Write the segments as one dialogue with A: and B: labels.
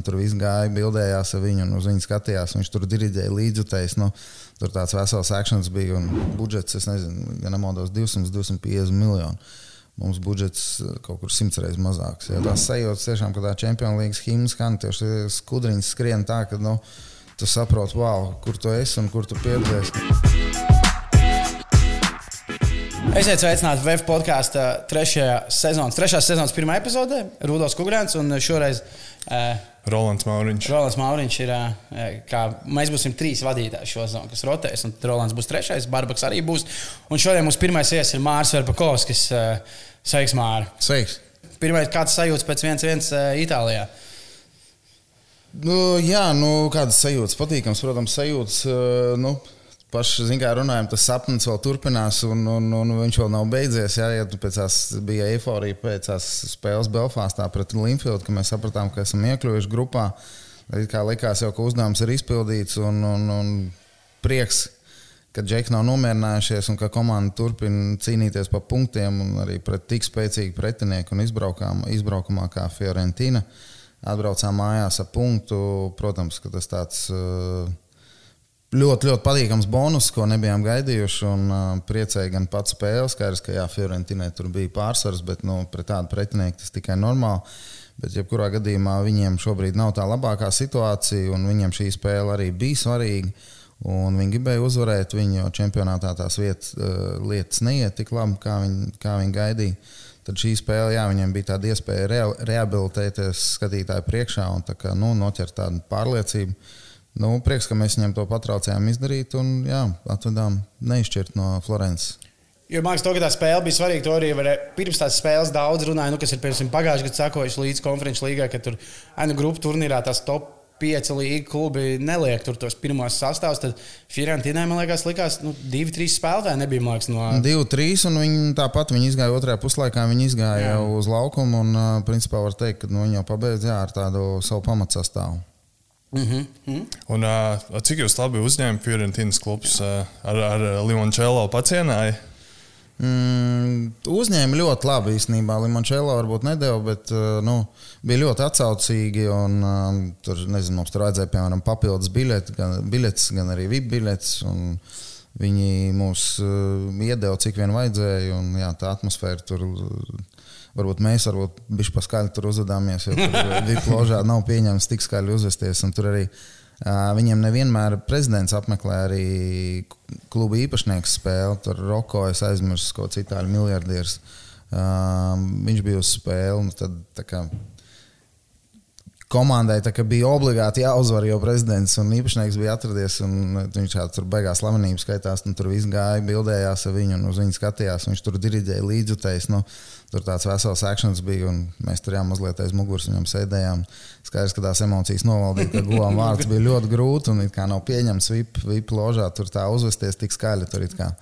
A: un tur viss gāja, bildējās ar viņu un uz viņu skatījās. Viņš tur diriģēja līdzjutējs. Nu, tur tāds vesels akcents bija un budžets, es nezinu, ja nemaldos, 200, 250 miljonu. Mums budžets eh, kaut kur simts reizes mazāks. Ja tās sajūtas tiešām, ka tā Champions League himna skan, tieši skudriņas skrien tā, ka nu, tu saproti, wow, kur tu esi un kur tu piedalies.
B: Esiet sveicināti VF podkāstu trešajā sezonas, trešās sezonas pirmā epizodē. Rudolf Kungrāns un šoreiz uh,
C: Rolands Mauriņš.
B: Rolands Mauriņš ir, uh, kā mēs būsim trīs vadītāji šo sezonu, kas rotēs, un Rolands būs trešais, Barbaks arī būs. Un šodien mūsu pirmais viesis ir Mārs Verpakovskis. Uh, sveiks, Māri!
A: Sveiks!
B: Pirmais, kāds sajūts pēc 1-1 uh, Itālijā?
A: Nu, jā, nu, kādas sajūtas? Patīkams, protams, sajūtas. Uh, nu paši kā, runājam, tas sapnis vēl turpinās, un, un, un viņš vēl nav beidzies. Jā, ja pēc tās bija eiforija pēc tās spēles Belfāstā pret Limfieldu, ka mēs sapratām, ka esam iekļuvuši grupā. Kā likās, jau ka uzdevums ir izpildīts, un, un, un prieks, ka džeki nav nomierinājušies un ka komanda turpina cīnīties par punktiem un arī pret tik spēcīgu pretinieku un izbraukumā kā Fiorentina. Atbraucām mājās ar punktu. Protams, ka tas tāds. Uh, ļoti, ļoti patīkams bonus, ko nebijām gaidījuši. Un, uh, priecēja gan pats spēles, skaidrs, ka jā, Fiorentīnai tur bija pārsvars, bet nu, pret tādu pretinieku tas tikai normāli. Bet, jebkurā gadījumā, viņiem šobrīd nav tā labākā situācija, un viņiem šī spēle arī bija svarīga. Un viņi gribēja uzvarēt, viņu čempionātā tās vietas, uh, lietas neiet tik labi, kā viņi, kā viņi gaidīja. Tad šī spēle, jā, viņiem bija tāda iespēja re rehabilitēties skatītāju priekšā un tā kā, nu, noķert tādu pārliecību. Uh, Nu, prieks, ka mēs viņam to patraucējām izdarīt un jā, atvedām neizšķirt no Florences.
B: Jo man liekas, to, ka tā spēle bija svarīga. To arī varēja, pirms tās spēles daudz runāja, nu, kas ir piemēram pagājušajā gadā sakojuši līdz konferenču līgai, ka tur ainu grupu turnīrā tās top pieci līga klubi neliek tur tos pirmos sastāvus. Tad Fiorentīnai, man liekas, likās, nu, divi, trīs spēlētāji nebija. Liekas, no...
A: Divi, trīs, un viņi tāpat viņi izgāja otrajā puslaikā. Viņi izgāja jā. uz laukumu, un principā var teikt, ka nu, viņi jau pabeidza ar tādu savu pamatsastāvu.
C: Mm -hmm. Un, uh, cik jūs labi uzņēmāt Fiorentinas klubs uh, ar, ar Limončēlo pacienāju?
A: Mm, uzņēma ļoti labi īstenībā. Limončēlo varbūt nedēļa, bet nu, bija ļoti atsaucīgi. Un, uh, tur, nezinu, mums tur vajadzēja, piemēram, papildus biļeti, gan, biļetes, gan arī VIP biļetes. Viņi mūs uh, iedeva, cik vien vajadzēja. Un, jā, tā atmosfēra tur varbūt mēs varbūt bišķi paskaļi tur uzvedāmies, jo Vipložā nav pieņemts tik skaļi uzvesties. Tur arī uh, viņiem nevienmēr prezidents apmeklē arī kluba īpašnieks spēli. Tur Roko es aizmirsu kāds itāļu miljardieris. Uh, viņš bija uz spēli. Tad, kā, komandai bija obligāti jāuzvar, jo prezidents un īpašnieks bija atradies. Viņš tur beigās slavenības skaitās, un tur viss gāja, bildējās ar viņu un uz viņu skatījās. Viņš tur diriģēja līdzjutējs. Nu, tur tāds vesels akcents bija, un mēs tur jau mazliet aiz muguras viņam sēdējām. Skaidrs, ka tās emocijas novaldīja, ka guvām vārds bija ļoti grūti un kā nav pieņemts VIP, VIP ložā tur tā uzvesties tik skaļi. Tur kā,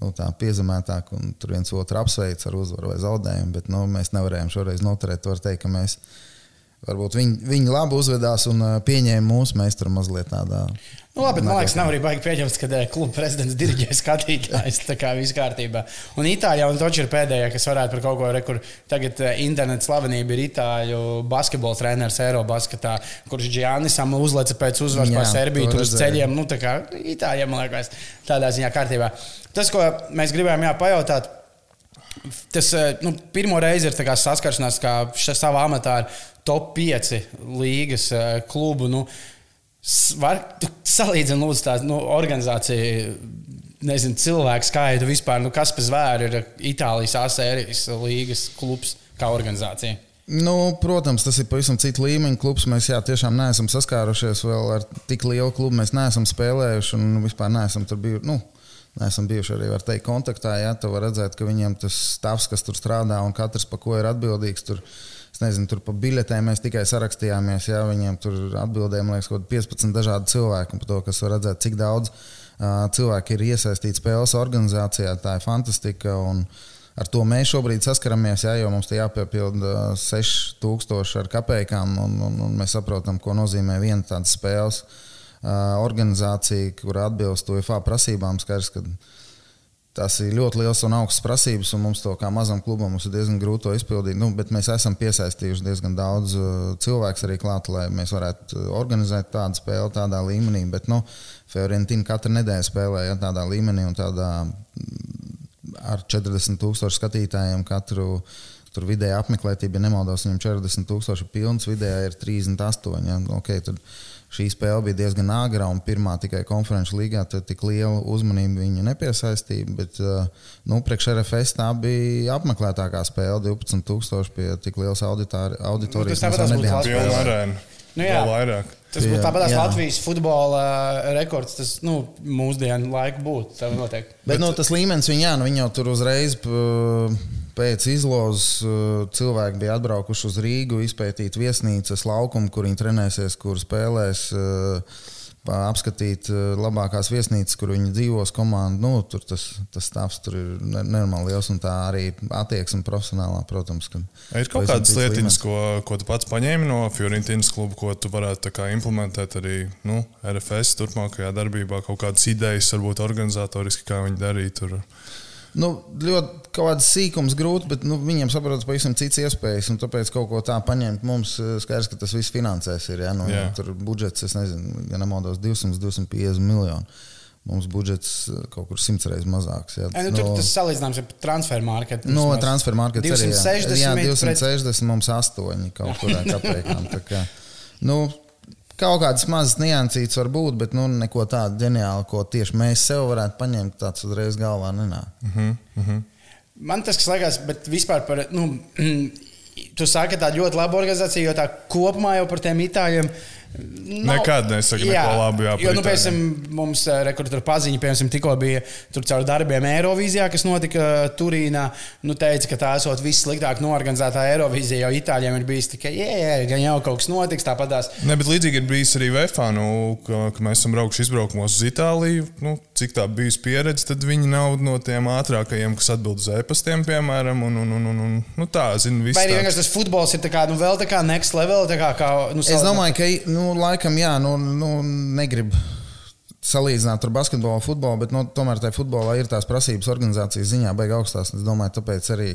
A: nu, tā piezemētāk, un tur viens otru apsveic ar uzvaru vai zaudējumu. Bet nu, mēs nevarējām šoreiz noturēt. Var teikt, ka mēs Varbūt viņi, viņi labi uzvedās un pieņēma mūsu mēs tur mazliet tādā.
B: Nu, labi, man liekas, nav arī baigi pieņemt, ka kluba prezidents diriģē skatītājs. Tā kā viss kārtībā. Un Itālijā un Točs ir pēdējā, kas varētu par kaut ko rekur. Tagad interneta slavenība ir Itāļu basketbola treneris Eirobasketā, kurš Džianisam uzleca pēc uzvaras pār Serbiju tur uz ceļiem. Nu, tā kā Itālijā, man liekas, tādā ziņā kārtībā. Tas, ko mēs gribējām jā, pajautāt, Tas nu, pirmo reizi ir saskaršanās, kā savā amatā ar top 5 līgas eh, klubu. Nu, var salīdzināt, lūdzu, tādu nu, organizāciju, nezinu, cilvēku skaitu vispār. Nu, kas pēc zvēra ir Itālijas A-sērijas līgas klubs kā organizācija?
A: Nu, protams, tas ir pavisam cits līmeņa klubs. Mēs jā, tiešām neesam saskārušies vēl ar tik lielu klubu. Mēs neesam spēlējuši un vispār neesam tur bijuši. Nu, Neesam bijuši arī, teikt, kontaktā. Jā, tu vari redzēt, ka viņiem tas stāvs, kas tur strādā un katrs par ko ir atbildīgs, tur nezinu, tur pa biļetēm mēs tikai sarakstījāmies. Jā, viņiem tur atbildēja, man liekas, kaut 15 dažādi cilvēki par to, kas var redzēt, cik daudz uh, cilvēku ir iesaistīti spēles organizācijā. Tā ir fantastika. Ar to mēs šobrīd saskaramies, jā, jo mums te jāpiepilda 6000 ar kapekām, un, un, un mēs saprotam, ko nozīmē viena tāda spēles uh, organizācija, kur atbilst UFO prasībām. Skaidrs, ka Tas ir ļoti liels un augsts prasības, un mums to kā mazam klubam ir diezgan grūti izpildīt. Nu, bet mēs esam piesaistījuši diezgan daudz cilvēku arī klāt, lai mēs varētu organizēt tādu spēli tādā līmenī. Bet, nu, Fiorentina katru nedēļu spēlē ja, tādā līmenī un tādā mm, ar 40 tūkstošu skatītājiem katru. Tur vidēji apmeklētība, ja nemaldos, viņam 40 tūkstoši pilns, vidēji ir 38. Ja, okay, tad, uh, šī spēle bija diezgan āgra un pirmā tikai konferenču līgā. Tad tik liela uzmanība viņa nepiesaistīja. Bet uh, nu, priekš RFS tā bija apmeklētākā spēle. 12,000 pie tik lielas auditorijas.
B: Nu, tas tāpat būtu
C: Latvijas. Nu, jā, vairāk.
B: Tas būtu tāpat Latvijas futbola rekords. Tas nu, mūsdienu laiku būtu. Bet,
A: Bet nu, tas līmenis viņa, jā, nu, viņa jau tur uzreiz. Uh, Pēc izlozes uh, cilvēki bija atbraukuši uz Rīgu, izpētīt viesnīcas laukumu, kur viņi trenēsies, kur spēlēs, uh, apskatīt uh, labākās viesnīcas, kur viņi dzīvos. Komanda, nu, tur tas, tas stāvs tur ir nenormāli liels un tā arī attieksme profesionālā, protams.
C: Ir kaut kādas lietiņas, ko, ko tu pats paņēmi no Fiorentinas kluba, ko tu varētu implementēt arī nu, RFS turpmākajā darbībā, kaut kādas idejas, varbūt organizatoriski, kā viņi darīja tur.
A: Nu, ļoti kaut kāds sīkums grūti, bet nu, viņiem saprotas pavisam cits iespējas. Tāpēc kaut ko tā paņemt mums, eh, skaidrs, ka tas viss finansēs. Ir, ja? nu, yeah. Tur budžets, es nezinu, ja nemaldos, 200, 250 miljoni. Mums budžets eh, kaut kur simts reizes mazāks. Jā,
B: e, nu, tur no, tas salīdzināms ar transfer marketu.
A: No transfer marketu
B: 260,
A: arī. Jā, jā 260 pret... mums 8 kaut kurā kapekām. Kā, nu, Kaut kādas mazas niansītas var būt, bet nu, neko tādu ģeniālu, ko tieši mēs sev varētu paņemt, tāds uzreiz galvā nenāk. Uh -huh, uh -huh.
B: Man tas, kas liekas, bet vispār par. Nu, Tu saki, ka tā ļoti laba organizācija, jo tā kopumā jau par tiem itāļiem
C: Nav, Nekad nesaka, jā, neko labu. Jā,
B: jo, nu, piemēram, mums eh, rekordā paziņa, piemēram, tikko bija tur caur darbiem Eirovīzijā, kas notika eh, Turīnā. Nu, teica, ka tā esot vissliktāk norganizētā Eirovīzija, jo Itāļiem ir bijis tikai, jā, jā, gan jau kaut kas notiks, tāpatās.
C: Ne, bet līdzīgi ir bijis arī VFA, nu, ka, ka mēs esam braukuši izbraukumos uz Itāliju. Nu, cik tā bijusi pieredze, tad viņi nav no tiem ātrākajiem, kas atbild uz e-pastiem, piemēram. Un, un, un, un, un, nu, tā, zin,
B: Vai arī vienkārši tas futbols ir kā, nu, vēl tā kā next level? Kā, kā,
A: nu, es domāju, ka. Nu, nu, laikam, jā, nu, nu negribu salīdzināt ar basketbolu, futbolu, bet nu, tomēr tajā futbolā ir tās prasības organizācijas ziņā beigas augstās. Es domāju, tāpēc arī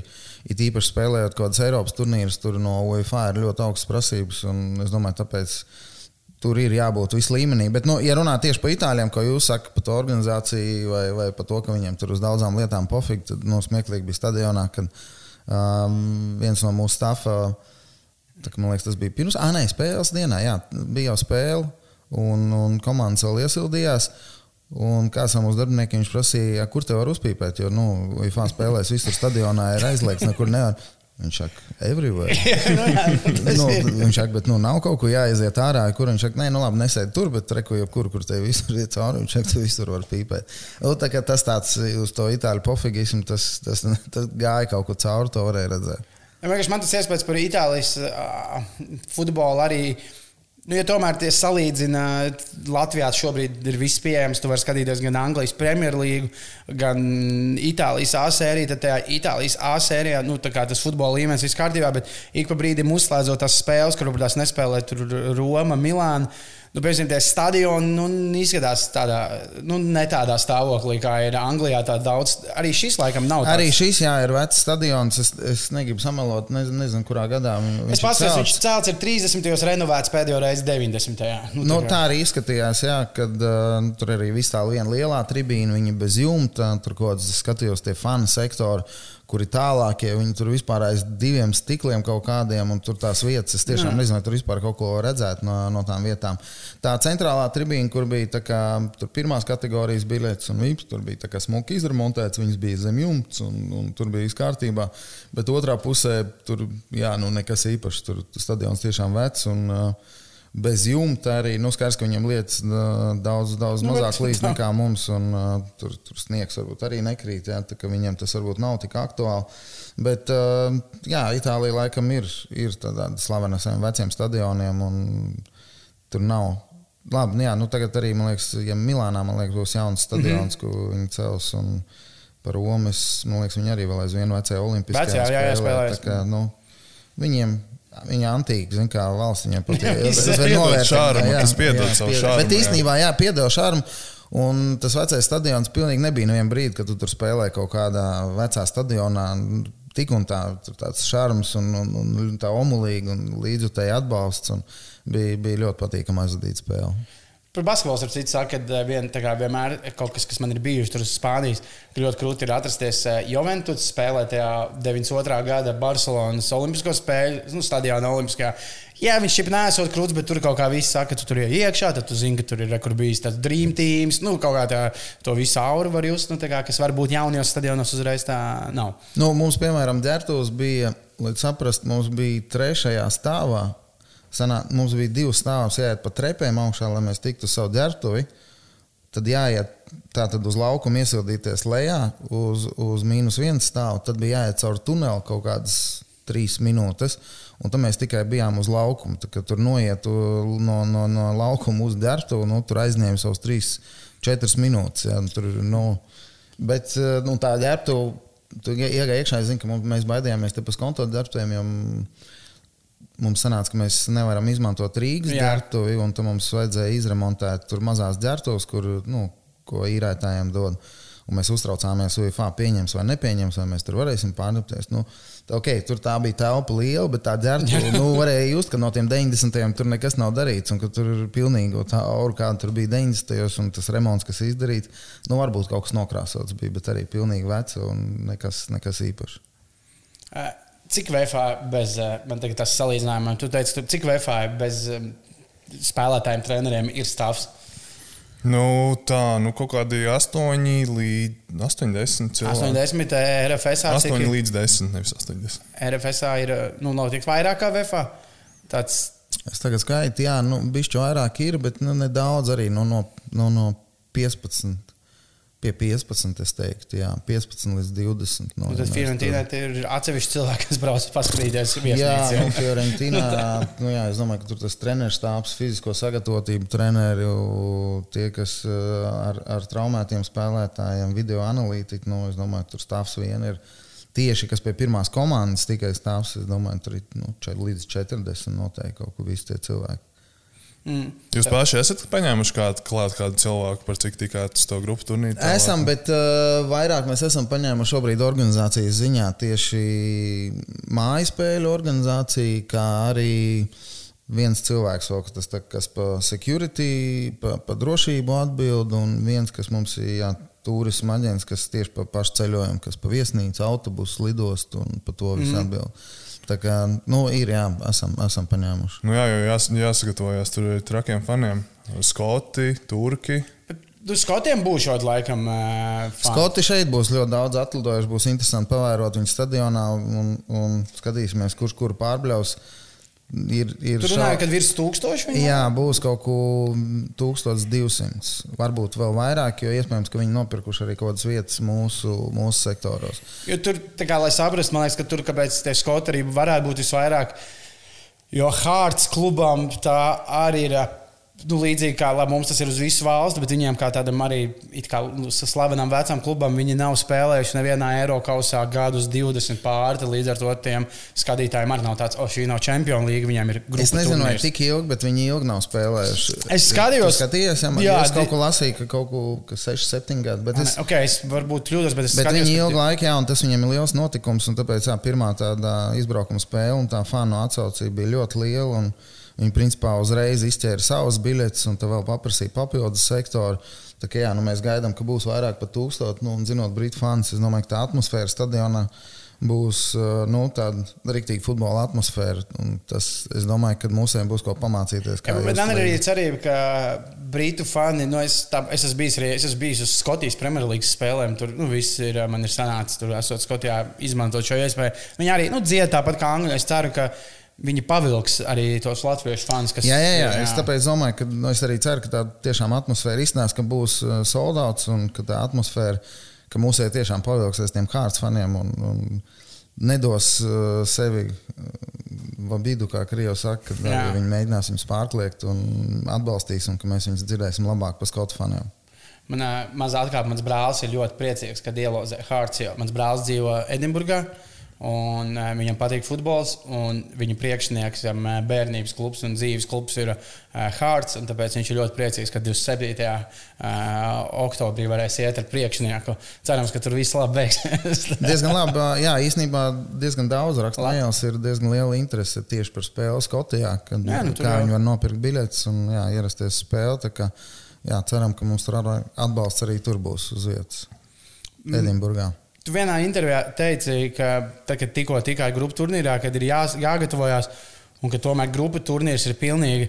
A: it īpaši spēlējot kaut kādas Eiropas turnīrus, tur no UEFA ir ļoti augstas prasības. Es domāju, tāpēc tur ir jābūt visu līmenī. Bet, nu, ja runā tieši par itāļiem, ko jūs sakat par to organizāciju vai, vai par to, ka viņiem tur uz daudzām lietām pofīgi, tad nu, smieklīgi bija stadionā, kad um, viens no mūsu stāvā Tā, man liekas, tas bija pirms, ah, nē, spēles dienā. Jā, bija jau spēle, un, un komandas vēl iesildījās. Un kāds no mūsu darbiniekiem prasīja, kur te var uzpīpēt, jo, nu, ja spēlēs visur stadionā, ir aizliegts, nekur nevar. Viņš saka, everywhere. nu, viņš saka, bet nu, nav kaut ko jāiziet ārā, kur viņš saka, nē, nu labi, nesēdi tur, bet reko jau kur, kur te visur iet cauri. Viņš saka, tu visur var pīpēt. Nu, tā kā tas tāds uz to itāļu pofigismu, tas, tas, tas gāja kaut kur cauri, to varēja redzēt.
B: Man tas iespējas par Itālijas uh, futbolu arī. Nu, ja tomēr tie salīdzina, Latvijā šobrīd ir viss pieejams. Tu vari skatīties gan Anglijas Premjerlīgu, gan Itālijas A sēriju. Tad tajā Itālijas A sērijā nu, tas futbola līmenis viss kārtībā, bet ik pa brīdim uzslēdzot tās spēles, kur varbūt tās nespēlē Roma, Milāna nu, piemēram, tie stadioni nu, izskatās tādā, nu, ne tādā stāvoklī, kā ir Anglijā. Daudz, arī šis laikam nav.
A: Tāds. Arī šis, jā, ir vecs stadions. Es, es negribu samalot, nezinu, nezinu kurā gadā
B: es paskatījos, viņš celts ir 30. renovēts pēdējo reizi 90.
A: Nu, nu, tā arī izskatījās, jā, kad uh, tur arī viss tā viena lielā tribīna, viņa bez jumta, tur kaut kāds skatījos tie fanu sektori kuri tālākie, viņi tur vispār aiz diviem stikliem kaut kādiem, un tur tās vietas, es tiešām Jā. nezinu, tur vispār kaut ko redzēt no, no tām vietām. Tā centrālā tribīna, kur bija kā, pirmās kategorijas biļetes un vips, tur bija smuki izremontēts, viņas bija zem jumts, un, un tur bija viss kārtībā. Bet otrā pusē tur jā, nu, nekas īpašs, tur stadions tiešām vecs. Un, uh, bez jumta arī nu, skaidrs, ka viņam lietas daudz, daudz nu, mazāk līdz nekā mums. Un, uh, tur, tur sniegs varbūt arī nekrīt. Jā, viņam tas varbūt nav tik aktuāli. Bet uh, jā, Itālija laikam ir, ir tāda slavena saviem veciem stadioniem. Tur nav. Labi, nu jā, nu tagad arī, man liekas, ja Milānā man liekas, būs jauns stadions, mm -hmm. ko viņi cels. Un par Romu, man liekas, viņi arī vēl aizvien vecajā olimpiskajā
B: Vecajā, spēlē. Jā, jā, spēlē.
A: Kā, nu, viņiem Viņa antīka, zina, kā valsts viņam
C: patīk. Tas ir novērtējums,
A: kas piedod savu šāru. Bet īstenībā, jā, piedod šāru. Un tas vecais stadions pilnīgi nebija nevienu brīdi, kad tu tur spēlēji kaut kādā vecā stadionā. Tik un tā, tur tāds šarms un, un, un tā omulīga un līdzjutēji atbalsts. Bija, bija ļoti patīkami aizvadīt spēli.
B: Par basketbolu ar citu saka, ka vien, kā, vienmēr kaut kas, kas man ir bijis tur uz Spānijas, ka ļoti grūti ir atrasties Juventus spēlē tajā 92. gada Barcelonas Olimpisko spēļu, nu, stadionā Olimpiskajā. Jā, viņš šeit nesot krūts, bet tur kaut kā viss saka, ka tu tur ir iekšā, tad tu zini, ka tur ir kur bijis tāds dream teams. Nu, kaut kā tā, to visu auru var just, nu, kā, kas varbūt jaunajos stadionos uzreiz tā nav.
A: Nu, mums, piemēram, ģērbtos bija, lai saprastu, mums bija trešajā stāvā. Sanā, mums bija divi stāvus, jāiet pa trepēm augšā, lai mēs tiktu uz savu ģērbtuvi. Tad jāiet tātad uz laukumu, iesildīties lejā uz, uz mīnus vienu stāvu. Tad bija jāiet cauri tuneli kaut kādas trīs minūtes. Un tad mēs tikai bijām uz laukuma. Tad, kad tur noietu no, no, no laukuma uz dārstu, nu, tur aizņēma savus trīs, četras minūtes. Ja, tur, nu, bet nu, tā ģērbtu, tu iegāji iekšā, es zinu, ka mēs baidījāmies te pēc konta ģērbtuviem. Mums sanāca, ka mēs nevaram izmantot Rīgas ģērbtuvi, un tam mums vajadzēja izremontēt tur mazās ģērbtuves, kur, nu, ko īrētājiem dod. Un mēs uztraucāmies, vai UFO pieņems vai nepieņems, vai mēs tur varēsim pārnāpties. Nu, Okay, tur tā bija telpa liela, bet tā dzērta nu, varēja just, ka no tiem 90. tur nekas nav darīts. Un ka tur ir pilnīgi tā aura, kāda tur bija 90. un tas remonts, kas izdarīts. Nu, varbūt kaut kas nokrāsots bija, bet arī pilnīgi vecs un nekas, nekas īpašs.
B: Cik VFA bez, man tagad tas salīdzinājums, tu teici, cik VFA bez spēlētājiem, treneriem ir stāvs?
C: Nu, tā, nu, kaut kādi 8 līdz 80 cilvēki.
B: 80 RFS.
C: 8 ir, līdz 10, nevis 80.
B: RFS ir, nu, notiks vairāk kā VFA. Tāds...
A: Es tagad skaitu, jā, nu, bišķi vairāk ir, bet nu, nedaudz arī nu, no, no, no 15 Pie 15, es teiktu, jā, 15 līdz 20.
B: No, tad Fiorentīnā ir atsevišķi cilvēki, kas brauc paskatīties.
A: Jā, jā. Nu, Fiorentīnā, nu, jā, es domāju, ka tur tas treneris stāvs, fizisko sagatavotību treneri, tie, kas ar, ar traumētiem spēlētājiem, video analītiķi, nu, es domāju, ka tur stāvs vien ir tieši, kas pie pirmās komandas tikai stāvs, es domāju, tur ir nu, līdz 40 noteikti kaut kur visi tie cilvēki.
C: Mm. Jūs paši esat paņēmuši kādu, klāt, kādu cilvēku, par cik tikāt uz to grupu turnīru?
A: Esam, bet uh, vairāk mēs esam paņēmuši šobrīd organizācijas ziņā tieši mājas spēļu organizāciju, kā arī viens cilvēks, vēl, tas, tā, kas par security, par pa drošību atbild, un viens, kas mums ir jā, turisma aģents, kas tieši par pašu ceļojumu, kas par viesnīcu, autobusu, lidostu un par to visu mm. atbild. Tā kā nu, ir, jā, esam, esam paņēmuši.
C: Nu, jā, jau jās, jāsagatavojas tur trakiem faniem. Skoti, turki.
B: Bet Tur skotiem būs šādi laikam. Uh,
A: Skoti šeit būs ļoti daudz atlidojuši. Būs interesanti pavērot viņu stadionā un, un skatīsimies, kurš kuru pārbļaus. Uh, Ir, ir
B: Tur runāja, ka virs tūkstoša.
A: Jā, būs kaut ko 1200. Varbūt vēl vairāk, jo iespējams, ka viņi nopirkuši arī kaut kādas vietas mūsu, mūsu sektoros.
B: Jo tur, kā, lai saprastu, man liekas, ka tur, kāpēc tie skotarība varētu būt visvairāk, jo Hārts klubam tā arī ir nu, līdzīgi kā mums tas ir uz visu valsti, bet viņiem kā tādam arī kā slavenam vecam klubam, viņi nav spēlējuši nevienā Eiropausā gadus 20 pāri. Līdz ar to tiem skatītājiem arī nav tāds, oh, šī nav Champions League, viņiem ir
A: grūti. Es nezinu, vai tik ilgi, bet viņi ilgi nav spēlējuši.
B: Es skatījos,
A: skaties, ja, jā, es kaut ko lasīju, ka kaut ko 6, 7 gadi. Bet
B: es, okay, es varbūt kļūdos, bet es
A: bet
B: skatījos.
A: Viņi ilgu laiku, jā, un tas viņiem ir liels notikums, un tāpēc jā, pirmā tāda izbraukuma spēle un tā fanu atsaucība bija ļoti liela. Un, Viņi principā uzreiz izķēra savus biļetes un vēl paprasīja papildus sektoru. Tā kā jā, nu mēs gaidām, ka būs vairāk par tūkstošu. Nu, zinot, Britu fans, es domāju, ka tā atmosfēra stadionā būs nu, tāda rīktīva futbola atmosfēra. Tas, es domāju, ka mums būs ko pamācīties.
B: Jā, bet man ir arī cerība, ka Britu fani, nu, es, tā, es, esmu bijis, es esmu bijis uz Skotijas Premjerlīgas spēlēm. Tur nu, viss ir, man ir sanācis, tur esot Skotijā, izmantot šo iespēju. Viņi arī nu, dzied tāpat kā Angļu. Es ceru, ka Viņi pavilks arī tos latviešu fans, kas.
A: Jā, jā, jā. jā. es tāpēc domāju, ka nu, es arī ceru, ka tā tiešām atmosfēra iznāks, ka būs uh, soldāts un ka tā atmosfēra, ka mūsē tiešām pavilksies tiem kārtas faniem un, un nedos uh, sevi uh, vidu, kā Krievija saka, ka jā. viņi mēģinās viņus pārkliegt un atbalstīs, un ka mēs viņus dzirdēsim labāk par skotu faniem.
B: Manā mazā atkāpē mans brālis ir ļoti priecīgs, kad ielozē Hārts, jo mans brālis dzīvo Edinburgā. Un, uh, viņam patīk futbols, un viņa priekšnieks, um, bērnības klubs un dzīves klubs ir uh, Hārts. Tāpēc viņš ir ļoti priecīgs, ka 27. Uh, oktobrī varēs iet ar priekšnieku. Cerams, ka tur viss labi beigsies.
A: diezgan labi. Jā, īstenībā diezgan daudz raksturīgās ir diezgan liela interese tieši par spēli Skotijā. Kad, jā, nu, kā jau... viņi var nopirkt biļetes un jā, ierasties spēlēt. Jā, ceram, ka mums tur atbalsts arī tur būs uz vietas mm. Edinburgā. Mm.
B: Tu vienā intervijā teici, ka tā, tikko tikai grupu turnīrā, kad ir jā, jāgatavojas, un ka tomēr grupu turnīrs ir pilnīgi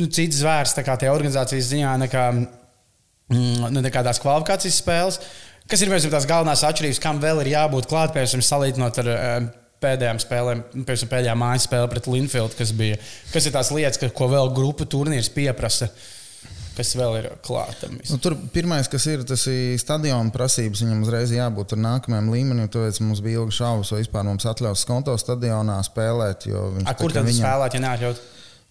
B: nu, cits zvērs tajā organizācijas ziņā nekā, mm, nu, nekā tās kvalifikācijas spēles. Kas ir tās galvenās atšķirības, kam vēl ir jābūt klāt, piemēram, salīdzinot ar um, pēdējām spēlēm, piemēram, pēdējā mājas spēle pret Linfield, kas bija. Kas ir tās lietas, ka, ko vēl grupu turnīrs pieprasa? Uh, kas vēl ir klāta.
A: Nu, tur pirmais, kas ir, tas ir stadiona prasības. Viņam uzreiz jābūt ar nākamajam līmenim. Tāpēc mums bija ilgi šaubas, vai vispār mums atļaus konto stadionā spēlēt.
B: Viņš, A, kur tad viņam... spēlēt, ja neatļaut?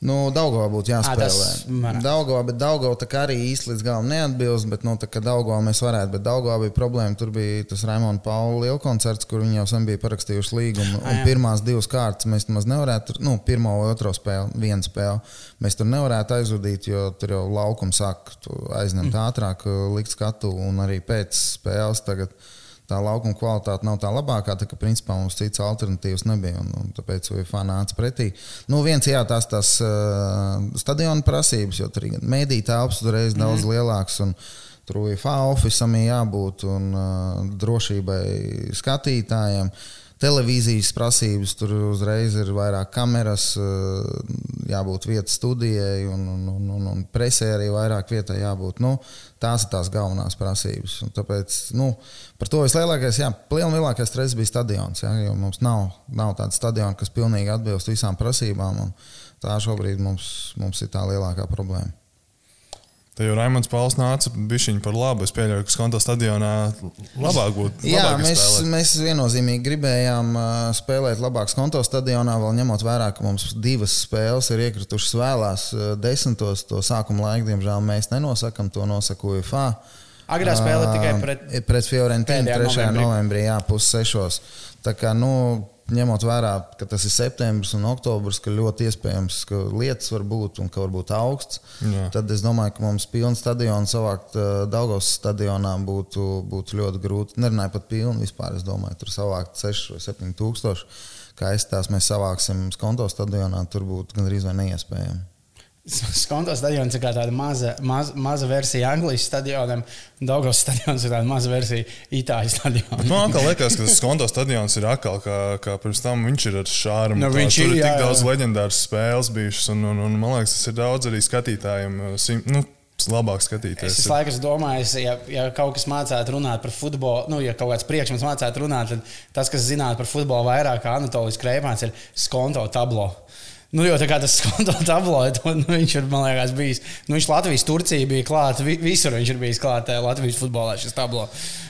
A: Nu, Daugavā būtu jāspēlē. Daugavā, bet Daugavā arī īsti līdz galam neatbilst. Bet, nu, tā kā Daugavā mēs varētu, bet Daugavā bija problēma. Tur bija tas Raimonda Paula liela koncerts, kur viņi jau sen bija parakstījuši līgumu. Un pirmās divas kārtas mēs nemaz nevarētu, nu, pirmo vai otro spēli, vienu spēli. Mēs tur nevarētu aizvadīt, jo tur jau laukums sāk aizņemt mm. ātrāk, likt skatu un arī pēc spēles tagad tā laukuma kvalitāte nav tā labākā, tā ka principā mums citas alternatīvas nebija. Un, un tāpēc UFO nāca pretī. Nu, viens, jā, tās tās uh, stadiona prasības, jo tur ir mēdīņu telpas uzreiz mm. daudz lielāks. Un, Tur UFO oficiālam jābūt un uh, drošībai skatītājiem. Uh, televīzijas prasības, tur uzreiz ir vairāk kameras, eh, jābūt vietas studijai, un, un, un, un, un presē arī vairāk vietai jābūt. Nu, tās ir tās galvenās prasības. Un tāpēc nu, par to vislielākais, jā, lielākais stress bija stadions. Jā, jo mums nav, nav tāda stadiona, kas pilnīgi atbilst visām prasībām. Tā šobrīd mums, mums ir tā lielākā problēma.
C: Te jau Raimons Pauls nāca bišķiņu par labu. Es pieļauju, ka Skonto stadionā labāk būtu.
A: Jā, mēs, spēlēt. mēs viennozīmīgi gribējām spēlēt labāk Skonto stadionā, vēl ņemot vērā, ka mums divas spēles ir iekritušas vēlās desmitos. To sākuma laiku, diemžēl, mēs nenosakām, to nosaka UFA.
B: Agrā spēle tikai pret,
A: pret Fiorentīnu 3. novembrī, novembrī jā, pussešos. Tā kā, nu, ņemot vērā, ka tas ir septembris un oktobris, ka ļoti iespējams, ka lietas var būt un ka var būt augsts, Jā. tad es domāju, ka mums pilnu stadionu savākt Daugos stadionā būtu, būtu ļoti grūti. Nerunāju pat pilnu vispār, es domāju, tur savākt 6 vai 7 tūkstoši. Kā es tās mēs savāksim Skonto stadionā, tur būtu gandrīz vai neiespējami.
B: Skonto stadions ir tāda maza, maza, maza versija Anglijas stadionam, Dāngos stadions ir tāda maza versija Itālijas stadionam.
C: Man liekas, ka Skonto stadions ir atkal kā, kā pirms tam. Viņš ir ar šāru. No, viņš ir, ir tik jā, daudz leģendāras spēles bijušas, un, un, un man liekas, tas ir daudz arī skatītājiem. Nu, labāk skatīties.
B: Es laikam domāju, ja, ja kaut kas mācītu runāt par futbolu, nu, ja kaut kāds priekšmets mācītu runāt, tad tas, kas zinātu par futbolu vairāk kā Anatolijas Kreipāns, ir skonto tablo. Nu, jo tā kā tas konto tabloid, nu, viņš ir, man liekas, bijis. Nu, viņš Latvijas, Turcija bija klāta, vi, visur viņš ir bijis klāta Latvijas futbolā šis tablo.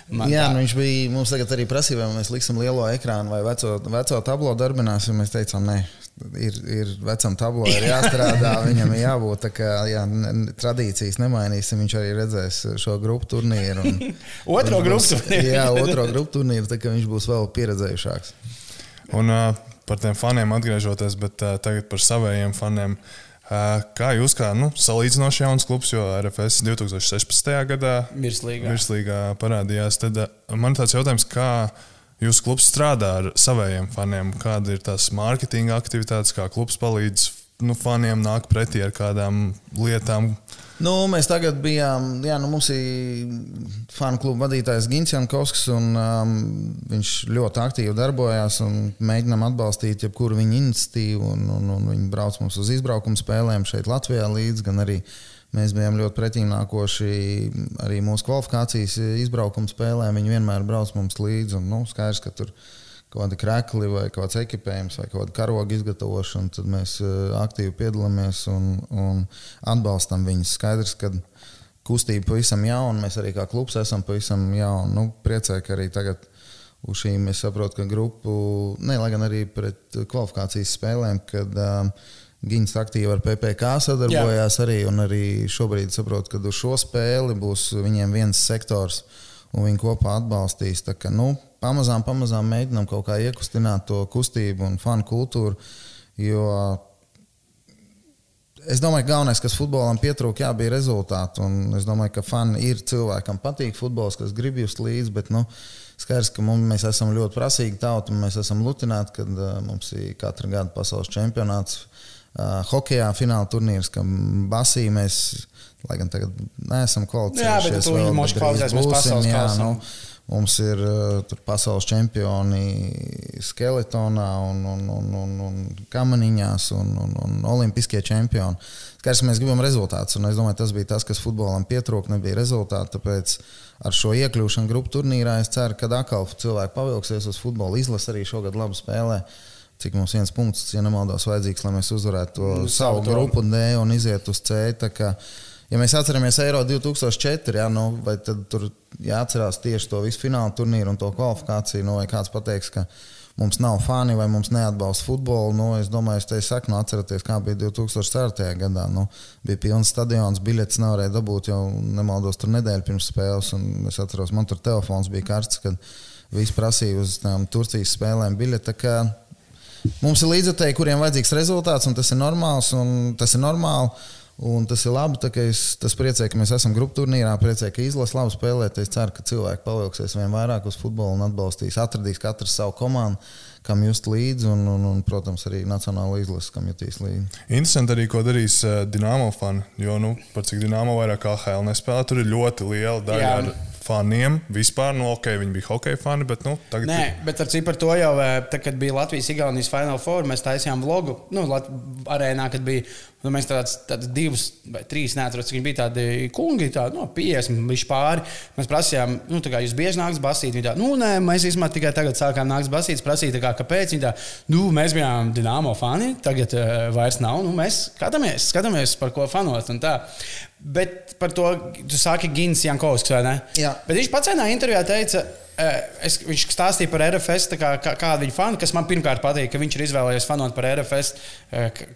A: Man Jā, tā. nu, viņš bija, mums tagad arī prasīja, vai mēs liksim lielo ekrānu vai veco, veco tablo darbināsim. Mēs teicām, nē, ir, ir vecam tablo, ir jāstrādā, viņam ir jābūt tā kā jā, tradīcijas nemainīsim. Viņš arī redzēs šo grupu turnīru.
B: otro grupu turnīru.
A: jā, otro grupu turnīru, tā kā viņš būs vēl pieredzējušāks.
C: Un, uh, par tiem faniem atgriežoties, bet uh, tagad par saviem faniem. Uh, kā jūs, kā nu, salīdzinoši jauns klubs, jo RFS 2016. gadā
B: virslīgā,
C: virslīgā parādījās, tad uh, man tāds jautājums, kā jūsu klubs strādā ar saviem faniem, kāda ir tās mārketinga aktivitātes, kā klubs palīdz nu, faniem nāk pretī ar kādām lietām.
A: Nu, mēs tagad bijām, jā, nu, mums ir fanu kluba vadītājs Gins Jankovskis, un um, viņš ļoti aktīvi darbojās un mēģinām atbalstīt jebkuru viņa iniciatīvu. Un, un, un viņi brauc mums uz izbraukumu spēlēm šeit Latvijā līdzi, gan arī mēs bijām ļoti pretīmnākoši arī mūsu kvalifikācijas izbraukuma spēlēm. Viņi vienmēr brauc mums līdzi, un nu, skaidrs, ka tur ir kaut kādi krekli vai kāds ekipējums vai kāda karoga izgatavošana, tad mēs eh, aktīvi piedalāmies un, un atbalstam viņus. Skaidrs, ka kustība pavisam jauna, mēs arī kā klubs esam pavisam jauni. Nu, priecēji, ka arī tagad uz šīm es saprotu, ka grupu, ne, lai gan arī pret kvalifikācijas spēlēm, kad um, Giņas aktīvi ar PPC sadarbojās Jā. arī, un arī šobrīd saprotu, ka uz šo spēli būs viņiem viens sektors, un viņi kopā atbalstīs. Tā, ka, nu, pamazām, pamazām mēģinām kaut kā iekustināt to kustību un fanu kultūru. Jo es domāju, ka galvenais, kas futbolam pietrūka, jā, bija rezultāti. Un es domāju, ka fani ir cilvēkam patīk futbols, kas grib just līdzi. Bet, nu, Skaidrs, ka mums, mēs esam ļoti prasīgi tauta, mēs esam lutināti, kad uh, mums ir katru gadu pasaules čempionāts. Uh, hokejā fināla turnīrs, kam basī mēs, lai gan tagad neesam kvalificējušies.
B: Jā, bet tu vēl, mums kvalificēsimies pasaules jā, nu,
A: Mums ir uh, pasaules čempioni skeletonā, un, un, un, un, un kamaniņās, un, un, un olimpiskie čempioni. Skaidrs, mēs gribam rezultātus, un es domāju, tas bija tas, kas futbolam pietrūka, nebija rezultāti. Tāpēc ar šo iekļūšanu grupu turnīrā es ceru, ka atkal cilvēki pavilksies uz futbola izlasi arī šogad labi spēlē. Cik mums viens punkts, ja nemaldos, vajadzīgs, lai mēs uzvarētu to nu, savu grupu D un izietu uz C ja mēs atceramies Eiro 2004, jā, nu, vai tad tur jāatcerās tieši to visu fināla turnīru un to kvalifikāciju, nu, vai kāds pateiks, ka mums nav fani vai mums neatbalsta futbolu. Nu, es domāju, es te saku, nu, atcerieties, kā bija 2004. gadā. Nu, bija pilns stadions, biļetes nevarēja dabūt jau nemaldos tur nedēļu pirms spēles. Es atceros, man tur telefons bija karsts, kad visi prasīja uz tām Turcijas spēlēm biļeti. Mums ir līdzekļi, kuriem vajadzīgs rezultāts, un tas ir normāls. Tas ir normāli Un tas ir labi. Es tas priecē, ka mēs esam grupu turnīrā. Priecē, ka izlase labi spēlē. Es ceru, ka cilvēki pavilksies vien vairāk uz futbolu un atbalstīs, atradīs katrs savu komandu, kam just līdzi. Un, un, un, protams, arī nacionāla izlase, kam jutīs līdzi.
C: Interesanti arī, ko darīs uh, Dienāmo fani. Jo, nu, par cik Dienāmo vairāk kā HL nespēlē, tur ir ļoti liela daļa. Jā. Ar faniem vispār. Nu, ok, viņi bija hockey fani, bet nu, tagad.
B: Nē, bet ar citu par to jau, tā, kad bija Latvijas-Igaunijas Final Four, mēs taisījām vlogu. Nu, Lat arēnā, kad bija Nu, mēs tādus tād divus vai trīs neatceros, cik viņi bija tādi kungi, tādi no, 50 līdz pāri. Mēs prasījām, nu, kā jūs bieži nāks basīt. Viņi tā, nu, nē, mēs īstenībā tikai tagad sākām nākt basīt. Prasīt, kā, kāpēc. Viņi tā, nu, mēs bijām Dienāmo fani, tagad uh, vairs nav. Nu, mēs skatāmies, skatāmies, par ko fanot. Bet par to tu sāki Gins Jankovskis, vai ne?
A: Jā.
B: Bet viņš pats vienā intervijā teica, Es, viņš stāstīja par RFS, kā, kā, kāda viņa fani, kas man pirmkārt patīk, ka viņš ir izvēlējies fanot par RFS,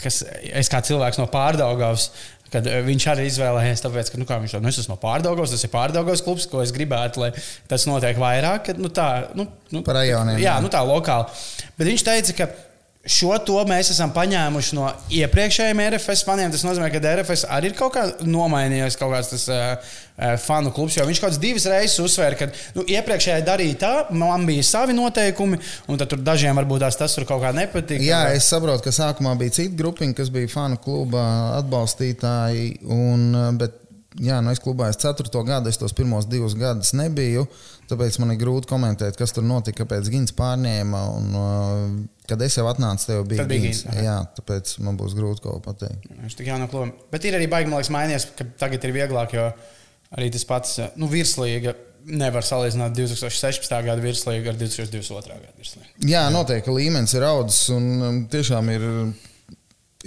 B: kas es kā cilvēks no pārdaugavas. Kad viņš arī izvēlējās, tāpēc, ka nu, viņš to nu, no pārdaugos, tas ir pārdaugos klubs, ko es gribētu, lai tas notiek vairāk. Kad, nu, tā, nu, nu,
A: par rajoniem.
B: Jā, nu, tā lokāli. Bet viņš teica, ka Šo to mēs esam paņēmuši no iepriekšējiem RFS faniem. Tas nozīmē, ka RFS arī ir kaut kā nomainījies, kaut kāds tas uh, fanu klubs. Viņš kaut kādas divas reizes uzsvēra, ka nu, iepriekšējā darīja tā, man bija savi noteikumi, un tad dažiem varbūt tās tas tur kaut kā nepatīk.
A: Jā, es saprotu, ka sākumā bija cita grupiņa, kas bija fanu kluba atbalstītāji. Un, bet, jā, nu es klubā es ceturto gadu, es tos pirmos divus gadus nebiju. Tāpēc man ir grūti komentēt, kas tur notika, kāpēc Gins pārņēma. Un, Kad es jau atnācu, tev bija
B: gins.
A: Jā, tāpēc man būs grūti kaut ko pateikt.
B: Viņš tik jau no klubiem. Bet ir arī baigi, man liekas, mainījies, ka tagad ir vieglāk, jo arī tas pats nu, virslīga. Nevar salīdzināt 2016. gada virslīgu ar 2022. gada virslīgu.
A: Jā, noteikti līmenis ir audzis un um, tiešām ir,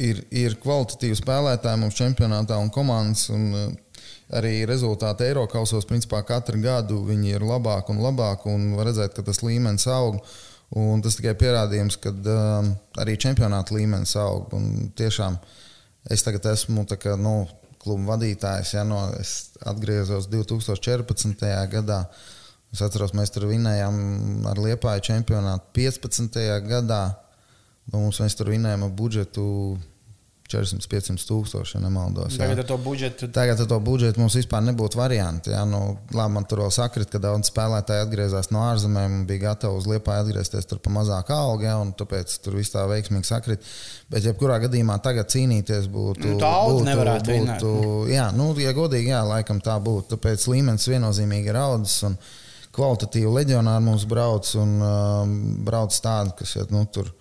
A: ir, ir kvalitatīvi spēlētāji mums čempionātā un komandas. Un, uh, arī rezultāti Eiropausos, principā katru gadu viņi ir labāki un labāki, un var redzēt, ka tas līmenis aug. Uh, Un tas tikai pierādījums, ka um, arī čempionāta līmenis aug. Un tiešām es tagad esmu kā, nu, kluba vadītājs. Ja, no, es atgriezos 2014. gadā. Es atceros, mēs tur vinējām ar Liepāju čempionātu 15. gadā. Nu, mums mēs tur vinējām ar budžetu 400-500 tūkstoši, ja nemaldos.
B: Tagad ar to budžetu.
A: Tagad ar to budžetu mums vispār nebūtu varianti. Jā, nu, labi, man tur vēl sakrit, ka daudz spēlētāji atgriezās no ārzemēm un bija gatavi uz liepā atgriezties tur pa mazāku algu, ja, un tāpēc tur viss tā veiksmīgi sakrit. Bet, jebkurā gadījumā, tagad cīnīties būtu.
B: Nu, tā alga nevarētu
A: būt. Jā, nu, ja godīgi, jā, laikam tā būtu. Tāpēc līmenis viennozīmīgi ir audzis. Kvalitatīvi leģionāri mums brauc un um, brauc tādi, kas ja, nu, tur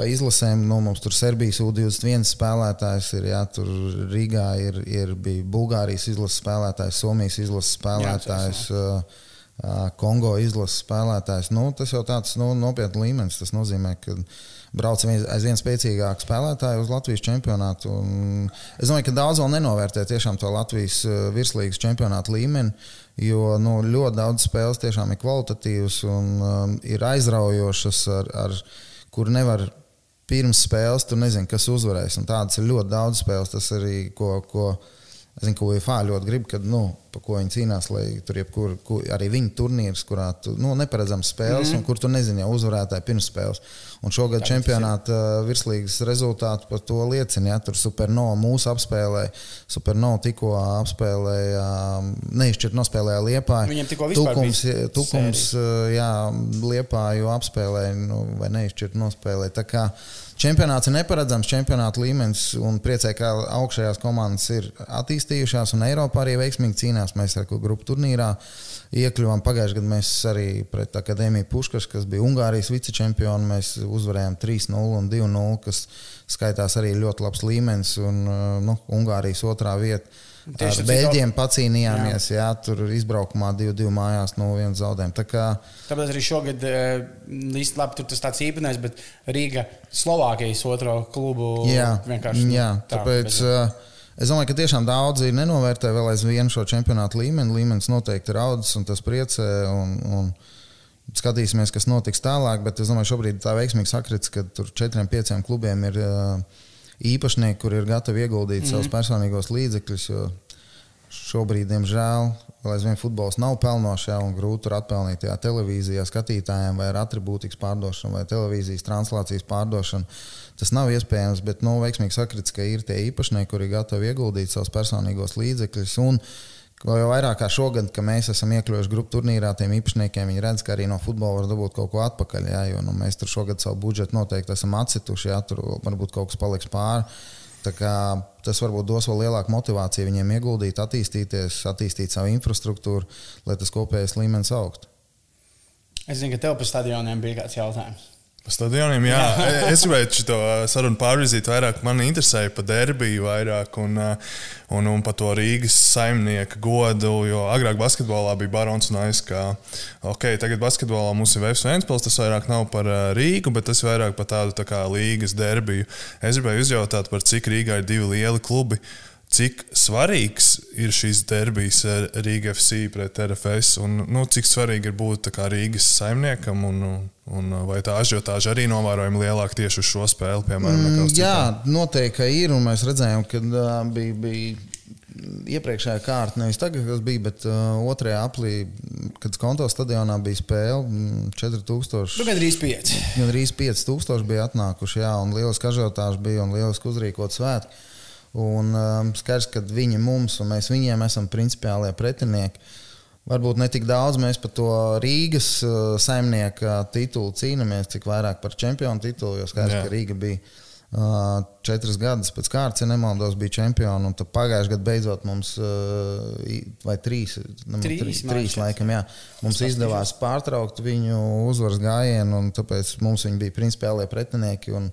A: pa izlasēm, nu, mums tur Serbijas U21 spēlētājs ir, jā, tur Rīgā ir, ir bija Bulgārijas izlases spēlētājs, Somijas izlases spēlētājs. Jā, uh, Kongo izlases spēlētājs. Nu, tas jau tāds nu, nopietns līmenis. Tas nozīmē, ka brauc aizvien spēcīgāk spēlētāji uz Latvijas čempionātu. Un es domāju, ka daudz vēl nenovērtē tiešām to Latvijas virslīgas čempionāta līmeni, jo nu, ļoti daudz spēles tiešām ir kvalitatīvas un um, ir aizraujošas, ar, ar, kur nevar pirms spēles tu nezini, kas uzvarēs. Un tādas ir ļoti daudz spēles. Tas arī, ko, ko, zinu, ko UFA ļoti grib, kad nu, par ko viņi cīnās, lai tur jebkur, kur, arī viņa turnīrs, kurā tu nu, neparedzams spēles, mm un kur tu nezini jau uzvarētāju pirms spēles. Un šogad čempionāta uh, virslīgas rezultāti par to liecina. Ja, tur Supernova mūsu apspēlēja, Supernova tikko apspēlēja, neizšķirt nospēlēja Liepāju.
B: Viņiem tikko
A: Tukums, tukums jā, Liepāju apspēlēja, nu, vai neizšķirt nospēlēja. Čempionāts ir neparedzams, čempionāta līmenis un priecē, ka augšējās komandas ir attīstījušās un Eiropā arī veiksmīgi cīnās. Mēs ar grupu turnīrā iekļuvām pagājušajā gadā. Mēs arī pret Akadēmiju Puškas, kas bija Ungārijas vicečempioni, mēs uzvarējām 3-0 un 2-0, kas skaitās arī ļoti labs līmenis un nu, Ungārijas otrā vieta. Tieši ar beļģiem pacīnījāmies, jā. jā, tur izbraukumā 2-2 mājās no viena zaudējuma. Tā kā...
B: Tāpēc arī šogad eh, īsti labi tur tas tāds īpatnējs, bet Rīga Slovākijas otro klubu
A: jā,
B: vienkārši. Nu,
A: jā, tā, tāpēc. Bez... Eh, es domāju, ka tiešām daudzi nenovērtē vēl aizvien šo čempionātu līmeni. Līmenis noteikti ir audzis un tas priecē. Un, un skatīsimies, kas notiks tālāk. Bet es domāju, šobrīd tā veiksmīgi sakrits, ka tur četriem, pieciem klubiem ir. Uh, īpašnieki, kur ir gatavi ieguldīt mm -hmm. savus mhm. personīgos līdzekļus. Šobrīd, diemžēl, vēl aizvien futbols nav pelnošs, ja, un grūti tur atpelnīt ja, televīzijā skatītājiem, vai ar attribūtikas pārdošanu, vai televīzijas translācijas pārdošanu. Tas nav iespējams, bet nu, veiksmīgi sakrits, ka ir tie īpašnieki, kuri ir gatavi ieguldīt savus personīgos līdzekļus. Vēl jau vairāk kā šogad, kad mēs esam iekļuvuši grupu turnīrā, tiem īpašniekiem viņi redz, ka arī no futbola var dabūt kaut ko atpakaļ. Jā, jo nu, mēs tur šogad savu budžetu noteikti esam atcituši, jā, tur varbūt kaut kas paliks pāri. Tas varbūt dos vēl lielāku motivāciju viņiem ieguldīt, attīstīties, attīstīt savu infrastruktūru, lai tas kopējais līmenis augtu.
B: Es zinu, ka tev par stadioniem bija kāds jautājums.
C: Stadioniem, jā. es gribēju šo sarunu pārvizīt vairāk. Man interesēja par derbiju vairāk un, un, un par to Rīgas saimnieka godu. Jo agrāk basketbolā bija barons un aiz, ka ok, tagad basketbolā mums ir Vēstures Vēnspils, tas vairāk nav par Rīgu, bet tas vairāk par tādu tā kā līgas derbiju. Es gribēju uzjautāt, par cik Rīgā ir divi lieli klubi. Cik svarīgs ir šis derbijs Rīgas FC pret RFS, un nu, cik svarīgi ir būt Rīgas saimniekam un, Un vai tā ažiotāža arī novērojama lielāka tieši uz šo spēli, piemēram,
A: mm, Jā, noteikti, ir. Mēs redzējām, ka uh, bija, bija iepriekšējā kārta, nevis tagad, kas bija, bet uh, otrajā aplī, kad konto stadionā bija spēle, 4000.
B: Nu, gandrīz 5.
A: Gandrīz 5000 bija atnākuši, jā, un lieliski ažiotāža bija un lieliski uzrīkot svētki. Un um, skaidrs, ka viņi mums un mēs viņiem esam principiālie pretinieki. Uh, Varbūt ne tik daudz mēs par to Rīgas uh, saimnieka titulu cīnāmies, cik vairāk par čempionu titulu. Jo skaidrs, Jā. ka Rīga bija uh, četras gadus pēc kārtas, ja nemaldos, bija čempioni. Un pagājušajā gadā beidzot mums, uh, vai trīs,
B: ne, trīs,
A: trīs, trīs laikam, jā, mums izdevās pārtraukt viņu uzvaras gājienu, un tāpēc mums viņi bija principiālie pretinieki. Un,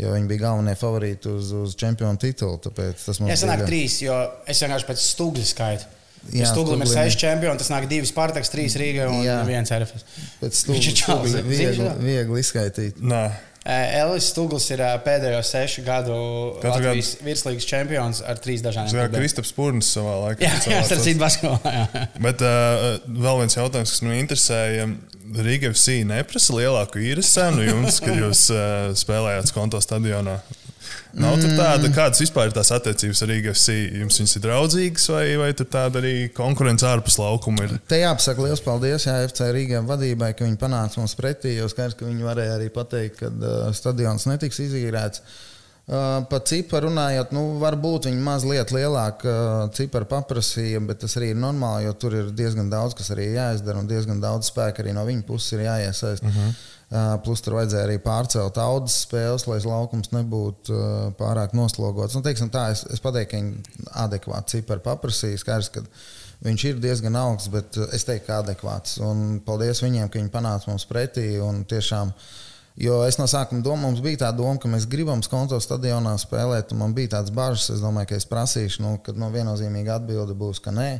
A: jo viņi bija galvenie favorīti uz, uz čempionu titulu. Tāpēc tas mums
B: jā, sanāk bija trīs, jo es vienkārši pēc stūgļa skaitu. Jā, Stūglim ir seši čempioni, tas nāk divi Spartaks, trīs Rīga un jā. viens RFS.
A: Pēc tam viegli, viegli izskaidrot.
B: Elis Stūgls ir pēdējo sešu gadu Latvijas gadu... virslīgas čempions ar trīs dažādiem
C: tituliem. Kristaps Pūrnis savā laikā.
B: Jā, jā tas ir basketbolā.
C: Bet uh, vēl viens jautājums, kas man interesēja. Rīga FC neprasa lielāku īres cenu jums, kad jūs uh, spēlējāt konto stadionā. Nav tur tāda, mm. kādas vispār ir tās attiecības ar IGFC. Jums viņas ir draudzīgas, vai, vai tur tāda arī konkurence ārpus laukuma ir?
A: Te jāpasaka liels paldies jā, FC Rīgā vadībai, ka viņi panāca mums pretī. Jo skaidrs, ka viņi varēja arī pateikt, ka uh, stadions netiks izīrēts. Uh, par ciparu runājot, nu, varbūt viņi mazliet lielāku uh, ciparu paprasīja, bet tas arī ir normāli, jo tur ir diezgan daudz, kas arī jāizdara, un diezgan daudz spēka arī no viņa puses ir jāiesaist. Uh mhm. -huh. Plus tur vajadzēja arī pārcelt audas spēles, lai laukums nebūtu pārāk noslogots. Nu, teiksim, tā, es, es pateiktu, ka viņi adekvāti cipari paprasīja. Skaidrs, ka viņš ir diezgan augsts, bet es teiktu, ka adekvāts. Un paldies viņiem, ka viņi panāca mums pretī. Tiešām, jo es no sākuma domāju, mums bija tā doma, ka mēs gribam skonto stadionā spēlēt, un man bija tāds bažas. Es domāju, ka es prasīšu, nu, kad no viennozīmīga atbilde būs, ka nē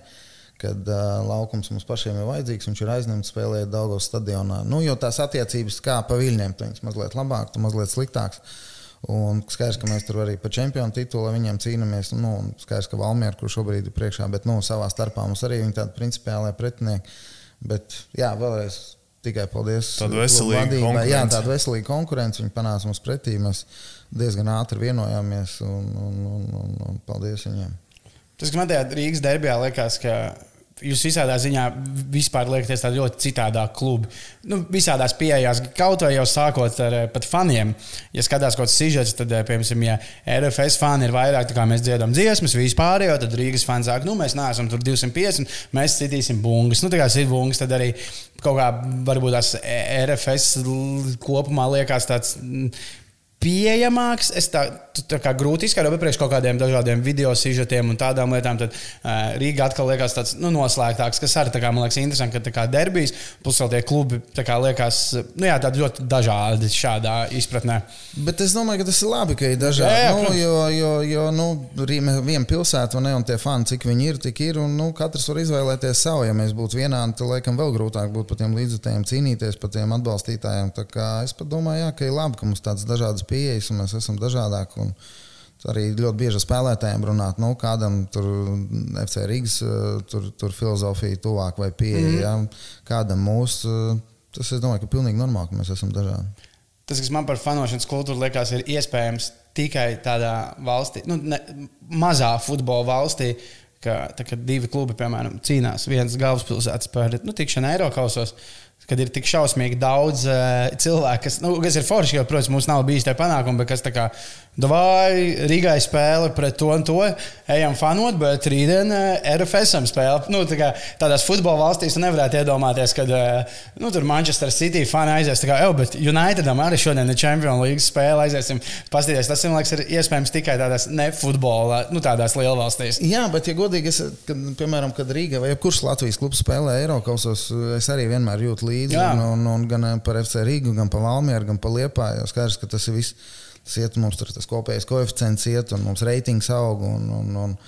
A: kad uh, laukums mums pašiem ir vajadzīgs. Viņš ir aizņemts spēlēt Dāngos stadionā. Nu, jo tās attiecības kā pa viļņiem, tas mazliet labāk, tu mazliet sliktāks. Un skaidrs, ka mēs tur arī par čempionu titulu viņiem cīnāmies. Nu, skaidrs, ka Valmiera, kurš šobrīd ir priekšā, bet nu, savā starpā mums arī ir tādi principiāli pretinieki. Bet jā, vēlreiz tikai paldies.
C: Tāda veselīga konkurence.
A: Jā, tāda veselīga konkurence. Viņi panāca mums pretī. Mēs diezgan ātri vienojāmies un, un, un, un, un paldies viņiem.
B: Tas, kas man tajā Rīgas derbijā liekas, ka Jūs visādā ziņā vispār liekas tādi ļoti citādāk klubi. Nu, visādās pieejās, kaut vai jau sākot ar eh, pat faniem. Ja skatās kaut kāds sižets, tad, eh, piemēram, ja RFS fani ir vairāk, kā mēs dziedam dziesmas, vispār jau tad Rīgas fani sāk, nu, mēs neesam tur 250, mēs citīsim bungas. Nu, tā kā ir bungas, tad arī kaut kā varbūt tās RFS kopumā liekas tāds pieejamāks. Es tā, tā kā grūti izskaidrot, bet priekš kaut kādiem dažādiem video sižetiem un tādām lietām, tad uh, Rīga atkal liekas tāds nu, noslēgtāks, kas arī kā, man liekas interesanti, ka tā kā derbijas, plus vēl tie klubi kā, liekas nu, jā, ļoti dažādi šādā izpratnē.
A: Bet es domāju, ka tas ir labi, ka ir dažādi. Jā, jā, nu, jo, jo, jo nu, viena pilsēta, ne, un tie fani, cik viņi ir, tik ir, un nu, katrs var izvēlēties savu. Ja mēs būtu vienādi, tad laikam vēl grūtāk būtu par tiem līdzekļiem cīnīties, par tiem atbalstītājiem. Es pat domāju, jā, ka ir labi, ka mums tādas dažādas pieejas, un mēs esam dažādāki. Arī ļoti bieži spēlētājiem runāt, nu, kādam tur FC Rīgas tur, tur filozofija tuvāk vai pieeja, mm ja? kādam mūsu. Tas, es domāju, ka pilnīgi normāli, ka mēs esam dažādi.
B: Tas, kas man par fanošanas kultūru liekas, ir iespējams tikai tādā valstī, nu, ne, mazā futbola valstī, ka tā, divi klubi, piemēram, cīnās viens galvaspilsētas par nu, tikšanu Eiropausos kad ir tik šausmīgi daudz uh, cilvēku, kas, nu, kas ir forši, jo, protams, mums nav bijis tā panākuma, bet kas tā kā Vai Rīgai spēle pret to un to, ejam fanot, bet rītdien eh, RFSam spēle. Nu, tā kā, tādās futbola valstīs nevarētu iedomāties, ka eh, nu, tur Manchester City fani aizies. Kā, oh, bet Unitedam arī šodien ir Champions League spēle. Aiziesim, paskatīties. Tas, man liekas, ir iespējams tikai tādās nefutbola, nu, tādās lielvalstīs.
A: Jā, bet, ja godīgi, es, kad, piemēram, kad Rīga vai kurš Latvijas klubs spēlē Eiropasos, es arī vienmēr jūtu līdzi. Un, un, un gan par FC Rīgu, gan par Valmieru, gan par Liepāju. Skaidrs, ka tas ir viss tas iet, mums tur tas kopējais koeficients iet, un mums reitings aug. Un, un, un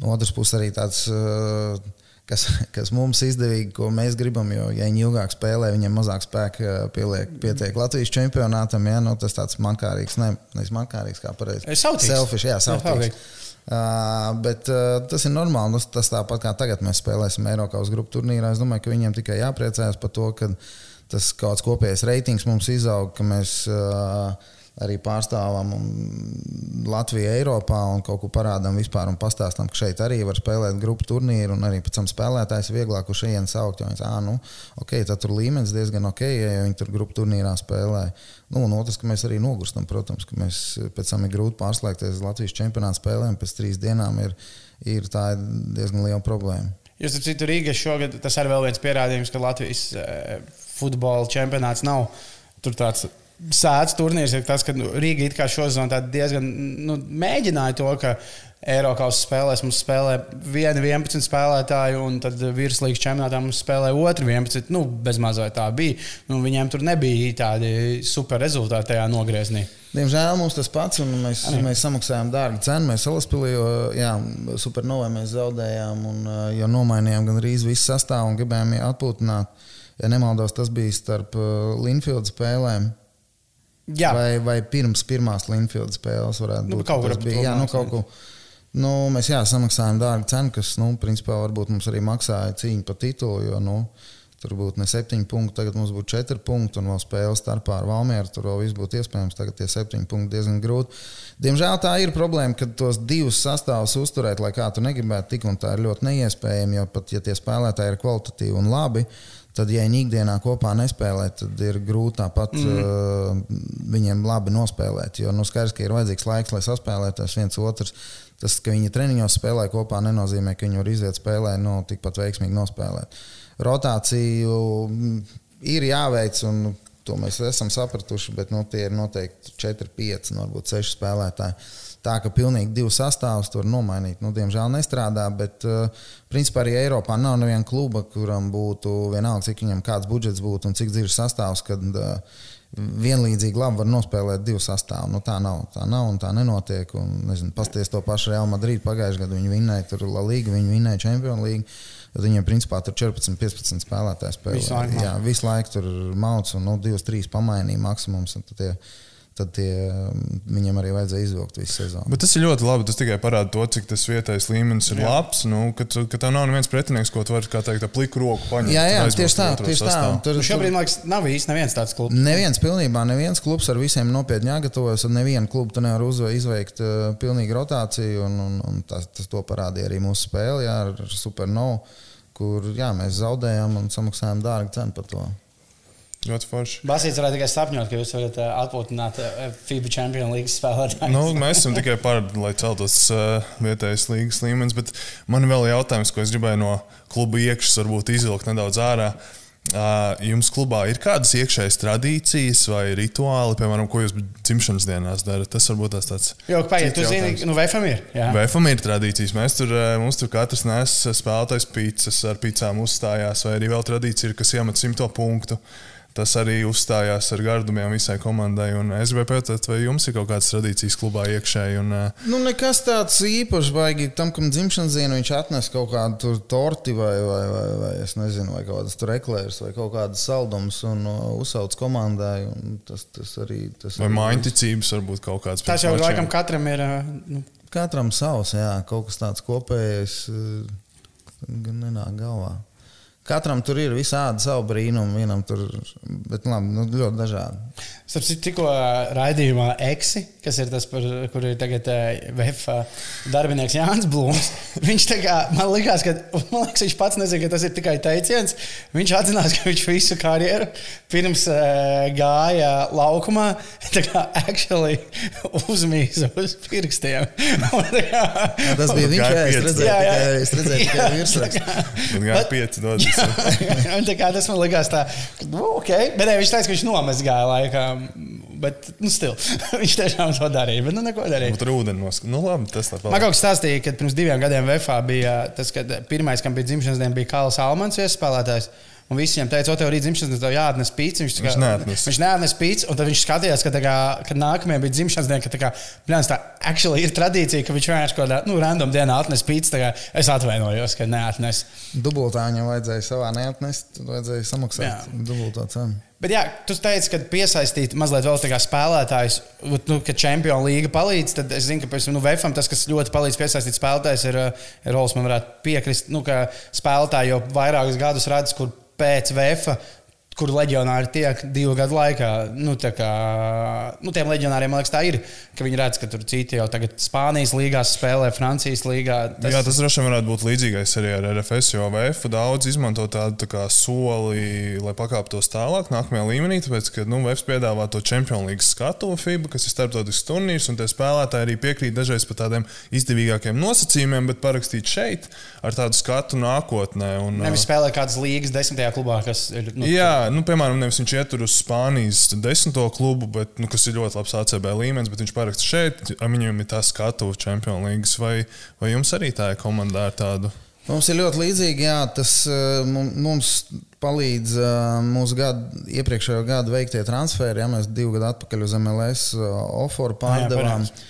A: no otras puses arī tāds. Uh, kas, kas mums izdevīgi, ko mēs gribam. Jo, ja viņi ilgāk spēlē, viņiem mazāk spēka pieliek, pietiek Latvijas čempionātam. Ja, nu, tas tāds mankārīgs, ne, nevis mankārīgs, kā pareizi.
B: Selfish,
A: jā, selfish. Uh, bet uh, tas ir normāli. Tas, tas tāpat kā tagad mēs spēlēsim Eiropas grupu turnīrā. Es domāju, ka viņiem tikai jāpriecājas par to, ka tas kaut kāds kopējais reitings mums izaug, ka mēs uh, arī pārstāvam Latviju Eiropā un kaut ko parādām vispār un pastāstām, ka šeit arī var spēlēt grupu turnīru un arī pēc tam spēlētājs vieglāk uz šejienes saukt. Jo viņš ah, nu, ok, tad tur līmenis diezgan ok, ja viņi tur grupu turnīrā spēlē. Nu, un otrs, ka mēs arī nogurstam, protams, ka mēs pēc tam ir grūti pārslēgties Latvijas čempionāta spēlēm. Pēc trīs dienām ir, ir tā ir diezgan liela problēma.
B: Jūs esat citur Rīgā šogad, tas ir vēl viens pierādījums, ka Latvijas e, futbola čempionāts nav tur tāds sēdz turnīrs ir tas, ka nu, Rīga it kā šodien diezgan nu, mēģināja to, ka Eiropas spēlēs mums spēlē viena 11 spēlētāju, un tad virslīgas čempionātā mums spēlē otru 11. Nu, bezmazliet tā bija. Nu, viņiem tur nebija tādi super rezultāti tajā nogriezienī.
A: Diemžēl mums tas pats, un mēs, Arī. mēs samaksājām dārgu cenu. Mēs salaspīlī, supernovē mēs zaudējām, un, jo nomainījām gan arī visu sastāvu un gribējām atpūtināt. Ja nemaldos, tas bija starp Linfield spēlēm. Jā. Vai, vai pirms pirmās Linfield spēles varētu nu, būt.
B: Kaut kur bija. Jā, nu, kaut ko.
A: Nu, mēs jā, samaksājām dārgu cenu, kas, nu, principā, varbūt mums arī maksāja cīņu par titulu. Jo, nu, Tur būtu ne septiņi punkti, tagad mums būtu četri punkti, un vēl spēle starpā ar Valmieru. Tur vēl viss būtu iespējams. Tagad tie septiņi punkti diezgan grūti. Diemžēl tā ir problēma, ka tos divus sastāvus uzturēt, lai kā tu negribētu, tik un tā ir ļoti neiespējami. Jo pat ja tie spēlētāji ir kvalitatīvi un labi, Tad, ja viņi ikdienā kopā nespēlē, tad ir grūti tāpat mm. uh, viņiem labi nospēlēt. Jo nu, skaidrs, ka ir vajadzīgs laiks, lai saspēlētos viens otrs. Tas, ka viņi treniņos spēlē kopā, nenozīmē, ka viņi var iziet spēlē, no nu, tikpat veiksmīgi nospēlēt. Rotāciju mm, ir jāveic, un to mēs esam sapratuši, bet nu, tie ir noteikti 4, 5, varbūt 6 spēlētāji. Tā ka pilnīgi divus sastāvus tur nomainīt, nu, diemžēl nestrādā. Bet, uh, principā, arī Eiropā nav neviena kluba, kuram būtu vienalga, cik viņam kāds budžets būtu un cik dziļš sastāvs, kad uh, vienlīdzīgi labi var nospēlēt divu sastāvu. Nu, tā nav, tā nav un tā nenotiek. Un, nezinu, pasties to pašu Real Madrid pagājušajā gadā. Viņi vinnēja tur La Liga, viņi vinnēja Champions League. Tad viņiem principā tur 14, 15 spēlētāji spēlē. Visu laiku, Jā, visu laiku tur mauc un nu, 2, 3 pamainīja maksimums. Tad, tie, tad tie, viņam arī vajadzēja izvilkt visu sezonu.
C: Bet tas ir ļoti labi. Tas tikai parāda to, cik tas vietējais līmenis ir jā. labs. Nu, ka, ka tev nav neviens pretinieks, ko tu vari teikt, pliku roku paņemt.
A: Jā, jā tieši tā. Tieši tā.
B: Tur, nu, šobrīd, man liekas, nav īsti neviens tāds klubs.
A: Neviens pilnībā, neviens klubs ar visiem nopietni jāgatavojas. Un nevienu klubu tu nevar izveikt uh, pilnīgu rotāciju. Un, un, un tas, tas to parādīja arī mūsu spēle jā, ar Supernovu. kur jā, mēs zaudējām un samaksājām dārgu cenu par to.
C: Ļoti forši.
B: Basīts varētu tikai sapņot, ka jūs varat uh, atpūtināt uh, FIBA Champions League spēlētājus.
C: Nu, mēs esam tikai par, lai celtos uh, vietējais līnijas līmenis, bet man vēl ir jautājums, ko es gribēju no kluba iekšas varbūt izvilkt nedaudz ārā. Uh, jums klubā ir kādas iekšējas tradīcijas vai rituāli, piemēram, ko jūs dzimšanas dienās darat? Tas varbūt tas tāds.
B: Jo, paiet, tu zini, nu, VFM ir. Jā.
C: VFM ir tradīcijas. Mēs tur, mums tur katrs nes spēlētājs pīcis ar pīcām uzstājās, vai arī vēl tradīcija ir, kas iemet simto punktu. Uh, tas arī uzstājās ar gardumiem visai komandai. Es gribēju pajautāt, vai jums ir kaut kādas tradīcijas klubā iekšēji? Un,
A: nu, nekas tāds īpašs, baigi tam, kam dzimšanas dienu viņš atnes kaut kādu torti vai, vai, vai, vai es nezinu, vai kaut kādas tur eklēras vai kaut kādas saldumus un uh, uzsauc komandai. Tas, tas arī. Tas
C: vai mājiņticības varbūt kaut kāds.
B: Tas jau laikam katram ir. Nu.
A: Katram savs, jā, kaut kas tāds kopējs, gan nenāk galvā. Katram tur ir visādi savu brīnumu, vienam tur, bet labi, nu, ļoti dažādi.
B: Starp citu, tikko raidījumā Eksi, kas ir tas, par, kur ir tagad VF darbinieks Jānis Blūms. Viņš tā kā, man liekas, ka man liekas, viņš pats nezina, ka tas ir tikai teiciens. Viņš atzinās, ka viņš visu karjeru pirms gāja laukumā, tā kā actually uzmīza uz pirkstiem.
A: kā, jā, tas bija viņš, jā, es redzēju, jā, jā. Tikai, es redzēju tikai
C: virsrakstu. Man gāja pieci dodas.
B: tas man likās tā, nu, ok, bet ne, viņš teica, ka viņš nomazgāja laikā. Bet, nu, stil. viņš tiešām to darīja. Bet, nu, neko darīja.
C: Tur ūdeni noskatīt. Nu, labi, tas
B: tā. Man kaut kas stāstīja, ka pirms diviem gadiem VFā bija tas, kad pirmais, kam bija dzimšanas diena, bija Kāls Almans, iespēlētājs. Un visi viņam teica, o, tev rīt dzimšanas diena, tev jāatnes pīcis. Viņš,
C: viņš neatnes.
B: Viņš neatnes pīcis, un tad viņš skatījās, ka, kā, kad nākamajā bija dzimšanas diena, ka tā, kā, blēns, tā actually ir tradīcija, ka viņš vienkārši kaut kādā nu, random dienā atnes pīcis. Es atvainojos, ka neatnes.
A: Dubultā viņam vajadzēja savā neatnest, vajadzēja samaksāt dubultā cenu.
B: Bet, jā, tu teici, ka piesaistīt mazliet vēl tādu spēlētāju, nu, ka Champions League palīdz. Tad es zinu, ka pēc nu, VFM tas, kas ļoti palīdz piesaistīt spēlētājus, ir, ir Rolex. Man varētu piekrist, nu, ka spēlētāji jau vairākus gadus redz, kur pēc VF kur leģionāri tiek divu gadu laikā. Nu, kā, nu, tiem leģionāriem liekas, tā ir. Viņi redz, ka tur citi jau tagad Spānijas līgā spēlē, Francijas līgā.
C: Tas... Jā, tas droši vien varētu būt līdzīgais arī ar RFS, jo VF daudz izmanto tādu tā kā soli, lai pakāptos tālāk, nākamajā līmenī. Tāpēc, ka nu, VF piedāvā to Champions League skatu FIBA, kas ir starptautisks turnīrs, un tie spēlētāji arī piekrīt dažreiz par tādiem izdevīgākiem nosacījumiem, bet parakstīt šeit ar tādu skatu nākotnē. Un,
B: Nevis spēlē kādas līgas desmitajā klubā, kas ir.
C: Nu, jā, nu, piemēram, nevis viņš ietur uz Spānijas desmito klubu, bet, nu, kas ir ļoti labs ACB līmenis, bet viņš paraksta šeit, viņam ir tas skatu Champions League. Vai, vai jums arī tā ir komandā ar tādu?
A: Mums ir ļoti līdzīgi, jā, tas mums palīdz mūsu gadu, iepriekšējo gadu veiktie transferi. Ja mēs divu gadu atpakaļ uz MLS oforu pārdevām. Jā,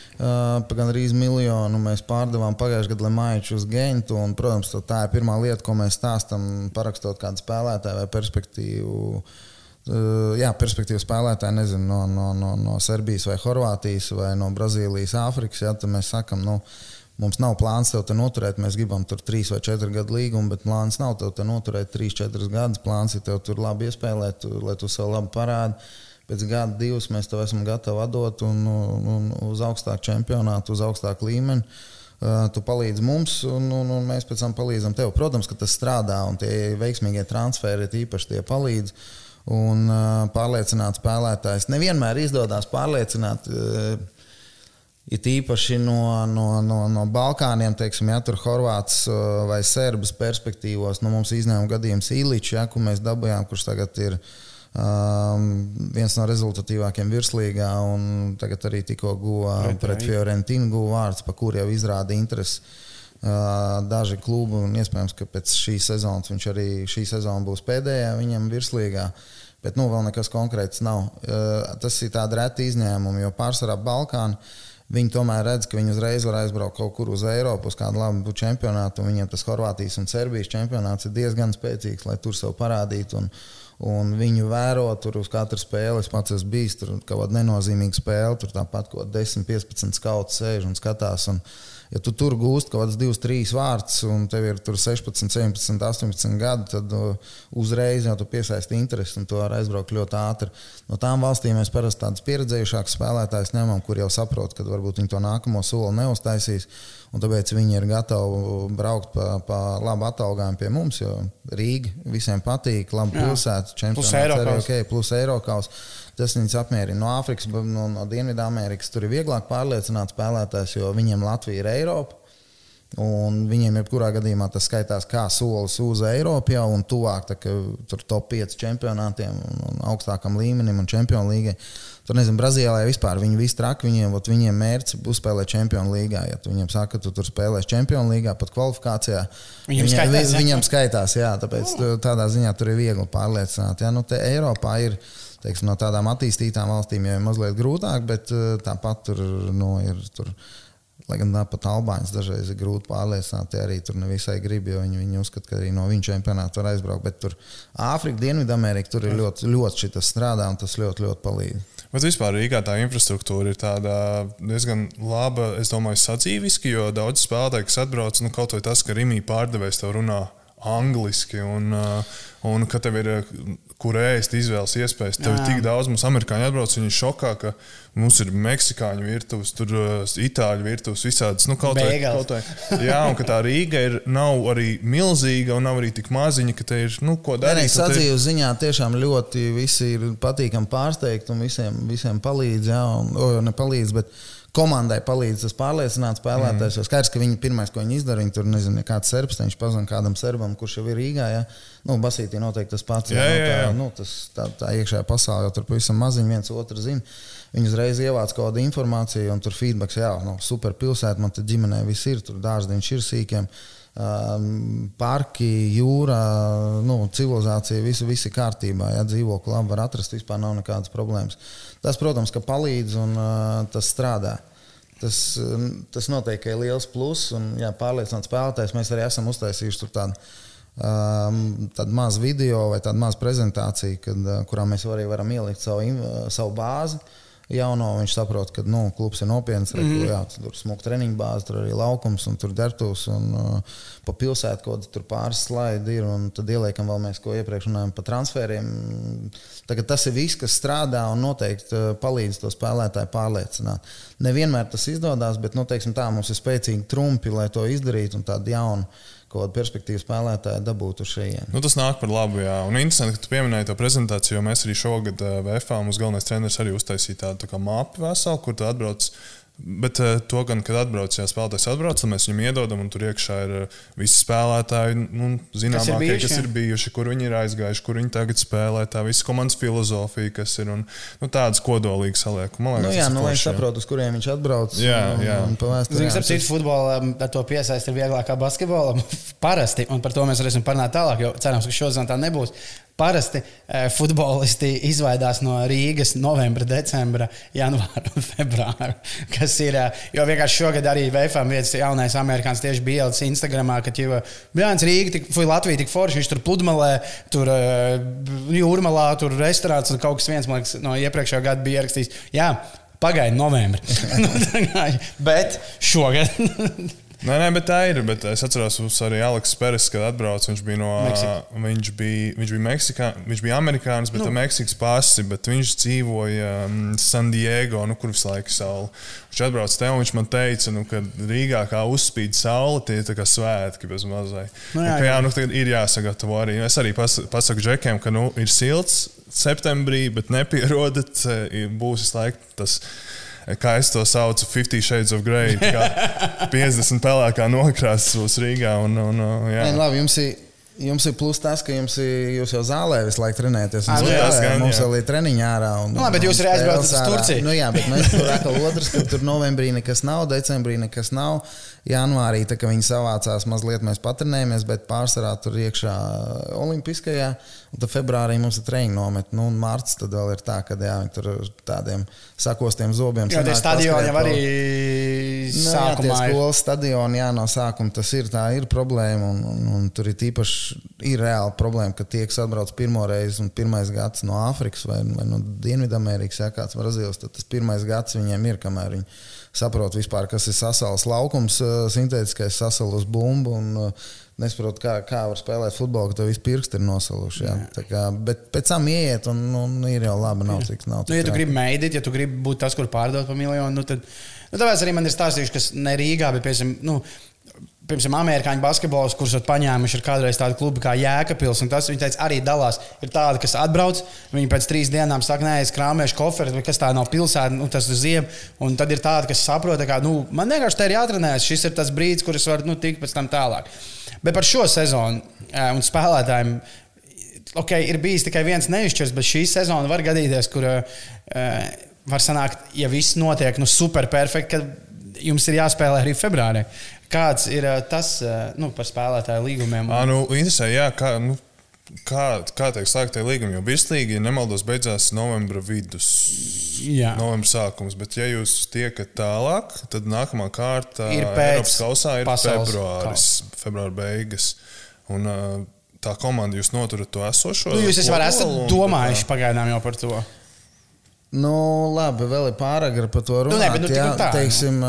A: par gandrīz miljonu mēs pārdevām pagājušajā gadā Lemaiču uz Gentu. Un, protams, tā ir pirmā lieta, ko mēs stāstām, parakstot kādu spēlētāju vai perspektīvu. Jā, perspektīvu spēlētāju nezinu, no, no, no, no Serbijas vai Horvātijas vai no Brazīlijas, Āfrikas. Tad mēs sakām, nu, mums nav plāns tev te noturēt. Mēs gribam tur trīs vai četru gadu līgumu, bet plāns nav tev te noturēt trīs, četrus gadus. Plāns ir tev tur labi iespēlēt, lai tu sev labi parādītu pēc gada, divas mēs tev esam gatavi atdot un, un, un uz augstāku čempionātu, uz augstāku līmeni. Uh, tu palīdzi mums, un, un, un mēs pēc tam palīdzam tev. Protams, ka tas strādā, un tie veiksmīgie transferi īpaši tie palīdz. Un uh, pārliecināt spēlētājs nevienmēr izdodas pārliecināt. Uh, It īpaši no, no, no, no Balkāniem, teiksim, ja tur Horvāts vai Serbijas perspektīvos, nu, mums izņēmuma gadījums Ilīčs, ja, kur mēs dabūjām, kurš tagad ir uh, Um, viens no rezultatīvākajiem virslīgā, un tagad arī tikko guva pret Fiorentinu guva vārds, pa kur jau izrāda interesi. Uh, daži klubi, un iespējams, ka pēc šīs sezonas viņš arī šī sezona būs pēdējā viņam virslīgā. Bet nu, vēl nekas konkrēts nav. Uh, tas ir tāds reti izņēmums, jo pārsvarā Balkāna viņi tomēr redz, ka viņi uzreiz var aizbraukt kaut kur uz Eiropu, uz kādu labu čempionātu. Viņiem tas Horvātijas un Serbijas čempionāts ir diezgan spēcīgs, lai tur sev parādītu. Un, Un viņu vēro tur uz katru spēli. Es pats esmu bijis tur kaut kāda nenozīmīga spēle. Tur tāpat kāda 10, 15 skauts sēž un skatās. Un, ja tu tur gūsti kaut kādas 2, 3 vārds, un tev ir 16, 17, 18 gadi, tad uh, uzreiz jau tu piesaisti interesi un tu vari aizbraukt ļoti ātri. No tām valstīm mēs parasti tādus pieredzējušākus spēlētājus ņemam, kur jau saprot, ka varbūt viņi to nākamo soli neuztaisīs. Un tāpēc viņi ir gatavi braukt pa, pa labu atalgojumu pie mums, jo Rīga visiem patīk, labi pilsēta, čempionāts arī ok, plus Eiropas. Tas viņus apmierina. No Āfrikas, no, no Dienvidamerikas tur ir vieglāk pārliecināt spēlētājs, jo viņiem Latvija ir Eiropa. Un viņiem, jebkurā gadījumā, tas skaitās kā solis uz Eiropu jau un tuvāk tā, tur top 5 čempionātiem un, un augstākam līmenim un čempionu līgai. Tur nezinu, Brazīlijā vispār viņi visi traki. Viņiem, viņiem mērķis būs spēlēt čempionu līgā. Ja tu viņiem saka, ka tu tur spēlēsi čempionu līgā, pat kvalifikācijā,
B: viņam viņiem skaitās.
A: Viņam skaitās jā, tāpēc oh. tādā ziņā tur ir viegli pārliecināt. Ja? Nu, Eiropā ir teiksim, no tādām attīstītām valstīm jau ir mazliet grūtāk, bet eh, tāpat tur nu, ir. Tur, Lai gan pat Albāņus dažreiz ir grūti pārliecināt, arī tur nevisai grib, jo viņi, viņi uzskata, ka arī no viņa čempionāta var aizbraukt. Bet tur Āfrika, Dienvidamerika, tur ir ļoti, ļoti šis strādā un tas ļoti, ļoti palīdz.
C: Bet vispār Rīgā tā infrastruktūra ir diezgan laba, es domāju, sadzīviski, jo daudz spēlētāju, kas atbrauc, nu, kaut vai tas, ka Rīgā pārdevējs tev runā angliski un, un ka tev ir kur ēst, izvēles iespējas. Tev ir tik daudz, mums amerikāņi atbrauc, viņi ir šokā, ka mums ir meksikāņu virtuves, tur uh, itāļu virtuves, visādas. Nu, kaut vai, kaut vai, jā, un ka tā Rīga ir, nav arī milzīga un nav arī tik maziņa, ka te ir nu, ko darīt.
A: Sadzīves ziņā tiešām ļoti visi ir patīkami pārsteigti un visiem, visiem palīdz, jā, un, o, ne palīdz, bet komandai palīdz tas pārliecināt spēlētājs. Mm. Skaidrs, ka viņi pirmais, ko viņi izdara, viņi tur nezina, kāds serbs, viņš pazina kādam serbam, kurš jau ir Rīgā. Ja? Nu, Basītī noteikti tas pats.
C: Jā, jā, jā.
A: Tā, nu, tas, tā, tā iekšējā pasaulē jau tur pavisam maziņi viens otru zina. Viņi uzreiz ievāc kaut kādu informāciju, un tur feedback, jā, nu, super pilsēta, man te ģimenē viss ir, tur dārziņš ir sīkiem. Um, parki, jūra, nu, civilizācija, viss ir kārtībā. Ja dzīvokli labi var atrast, vispār nav nekādas problēmas. Tas, protams, ka palīdz un uh, tas strādā. Tas, tas noteikti ir liels pluss un jā, pārliecināts spēlētājs. Mēs arī esam uztaisījuši tādu, um, tādu mazu video vai tādu mazu prezentāciju, kad, kurā mēs arī varam ielikt savu, savu bāzi. Uh, jauno, viņš saprot, ka nu, klubs ir nopietns. Mm -hmm. jā, tur ir smuka treniņa bāze, tur arī laukums, un tur dertūs, un uh, pa pilsētu kaut kur pāris slaidi ir. Tad ieliekam vēl mēs, ko iepriekš runājām par transferiem. Tagad tas ir viss, kas strādā un noteikti uh, palīdz to spēlētāju pārliecināt. Nevienmēr tas izdodas, bet nu, teiksim, tā mums ir spēcīgi trumpi, lai to izdarītu un tādu jaunu kaut kādu perspektīvu spēlētāju dabūtu šeit.
C: Nu, tas nāk par labu. Jā. Un interesanti, ka tu pieminēji to prezentāciju, jo mēs arī šogad eh, VFā mums galvenais treneris arī uztaisīja tādu tā mapu veselu, kur tu atbrauc Bet uh, to gan, kad atbrauc, ja spēlētājs atbrauc, tad mēs viņam iedodam, un tur iekšā ir uh, visi spēlētāji, nu, zināmākie, kas, kas ir bijuši, kur viņi ir aizgājuši, kur viņi tagad spēlē, tā visa komandas filozofija, kas ir un nu, tādas kodolīgas saliek. Man liekas,
A: nu, jā, nu, lai saprotu, uz kuriem viņš atbrauc.
C: Jā, jā.
A: Un, un
B: Zinu, ka citu futbolam ar to piesaist ir vieglāk kā basketbolam. Parasti, un par to mēs varēsim parunāt tālāk, jo cerams, ka šodien tā nebūs. Parasti e, futbolisti izvairās no Rīgas novembra, decembra, janvāra un februāra. Kas ir, e, jo vienkārši šogad arī Vēfām viens jaunais amerikānis tieši bija ielicis Instagramā, ka jau Bjāns Rīga, tik, vai Latvija tik forši, viņš tur pludmalē, tur e, jūrmalā, tur restorāns un kaut kas viens, man liekas, no iepriekšējā gada bija ierakstījis. Jā, pagaidi novembrī. Bet šogad
C: Nē, nē, bet tā ir. Bet es atceros, ka arī Aleks Peres, kad atbrauca, viņš bija no Meksika. viņš bija, viņš bija, Meksikā, viņš bija amerikānis, bet nu. Meksikas pasi, bet viņš dzīvoja um, San Diego, nu, kur visu laiku saule. Viņš atbrauca te un viņš man teica, nu, ka Rīgā kā uzspīd saule, tie ir kā svētki bez mazai. Nu, jā, un, ka, jā, nu, tagad ir jāsagatavo arī. Es arī pas, pasaku Džekiem, ka nu, ir silts septembrī, bet nepierodat, būs visu laiku tas kā es to saucu, 50 Shades of Grey. 50 pelēkā nokrāsas būs Rīgā. Un, un, jā.
A: Nē, labi, jums ir Jums ir plus tas, ka jums ir, jūs jau zālē visu laiku trenējaties.
B: Jā,
A: tas gan, mums vēl ir treniņā ārā. Un,
B: nu, labi, bet jūs arī aizbraucat uz Turciju.
A: Nu, jā, bet mēs tur atkal otrs, ka tur novembrī nekas nav, decembrī nekas nav. Janvārī tā, viņi savācās mazliet, mēs patrenējamies, bet pārsvarā tur iekšā Olimpiskajā. Un tad februārī mums ir treniņa nometne. Nu, un marts tad vēl ir tā, ka jā, tur ar tādiem sakostiem zobiem.
B: Jā, tie stadioni jau arī
A: nu, jā, tie skolas stadioni, jā, no sākuma tas ir, tā ir problēma. Un, un, un tur ir tīpaši ir reāla problēma, ka tie, kas atbrauc pirmo reizi un pirmais gads no Āfrikas vai, vai no Dienvidamerikas, ja kāds Brazīlijas, tad tas pirmais gads viņiem ir, kamēr viņi saprot vispār, kas ir sasals laukums, sintētiskais sasalus bumbu. Un, nesaprotu, kā, kā var spēlēt futbolu, ka tev viss pirksti ir nosaluši. Jā. Kā, bet pēc tam iet, un, un ir jau labi. Nav cik, nav
B: cik nu, ja tu gribi mēdīt, ja tu gribi būt tas, kur pārdot par miljonu, nu, tad nu, tāpēc arī man ir stāstījuši, kas ne Rīgā, bet piemēram. Nu, Piemēram, amerikāņu basketbols, kurus ir paņēmuši ar kādreiz tādu klubu kā Jēkabils. Tas viņi teica, arī dalās. Ir tādi, kas atbrauc, viņi pēc trīs dienām saka, nē, es krāpēšu koferi, kas tā nav pilsēta, nu, tas ir ziem. Un tad ir tādi, kas saprot, ka nu, man vienkārši te ir jāatrenējas. Šis ir tas brīdis, kurš var nu, tikt pēc tam tālāk. Bet par šo sezonu un spēlētājiem. Okay, ir bijis tikai viens neizšķirs, bet šī sezona var gadīties, kur uh, var sanākt, ja viss notiek nu, super perfekti, ka jums ir jāspēlē arī februārī. Kāds ir tas nu, par spēlētāju līgumiem?
C: Un... À, nu, interesē, jā, kā, nu, kā, kā teikt, slēgtie līgumi, jo virslīgi, ja nemaldos, beidzās novembra vidus. Jā. Novembra sākums, bet, ja jūs tiekat tālāk, tad nākamā kārta
B: ir pēc
C: Eiropas kausā ir februāris, februāra beigas. Un, tā komanda jūs noturat to esošo.
B: Nu, jūs esat domājuši pagaidām jau par to.
A: Nu, labi, vēl ir pārāk par to runāt. Nu, ne, bet, nu, jā, tā, teiksim,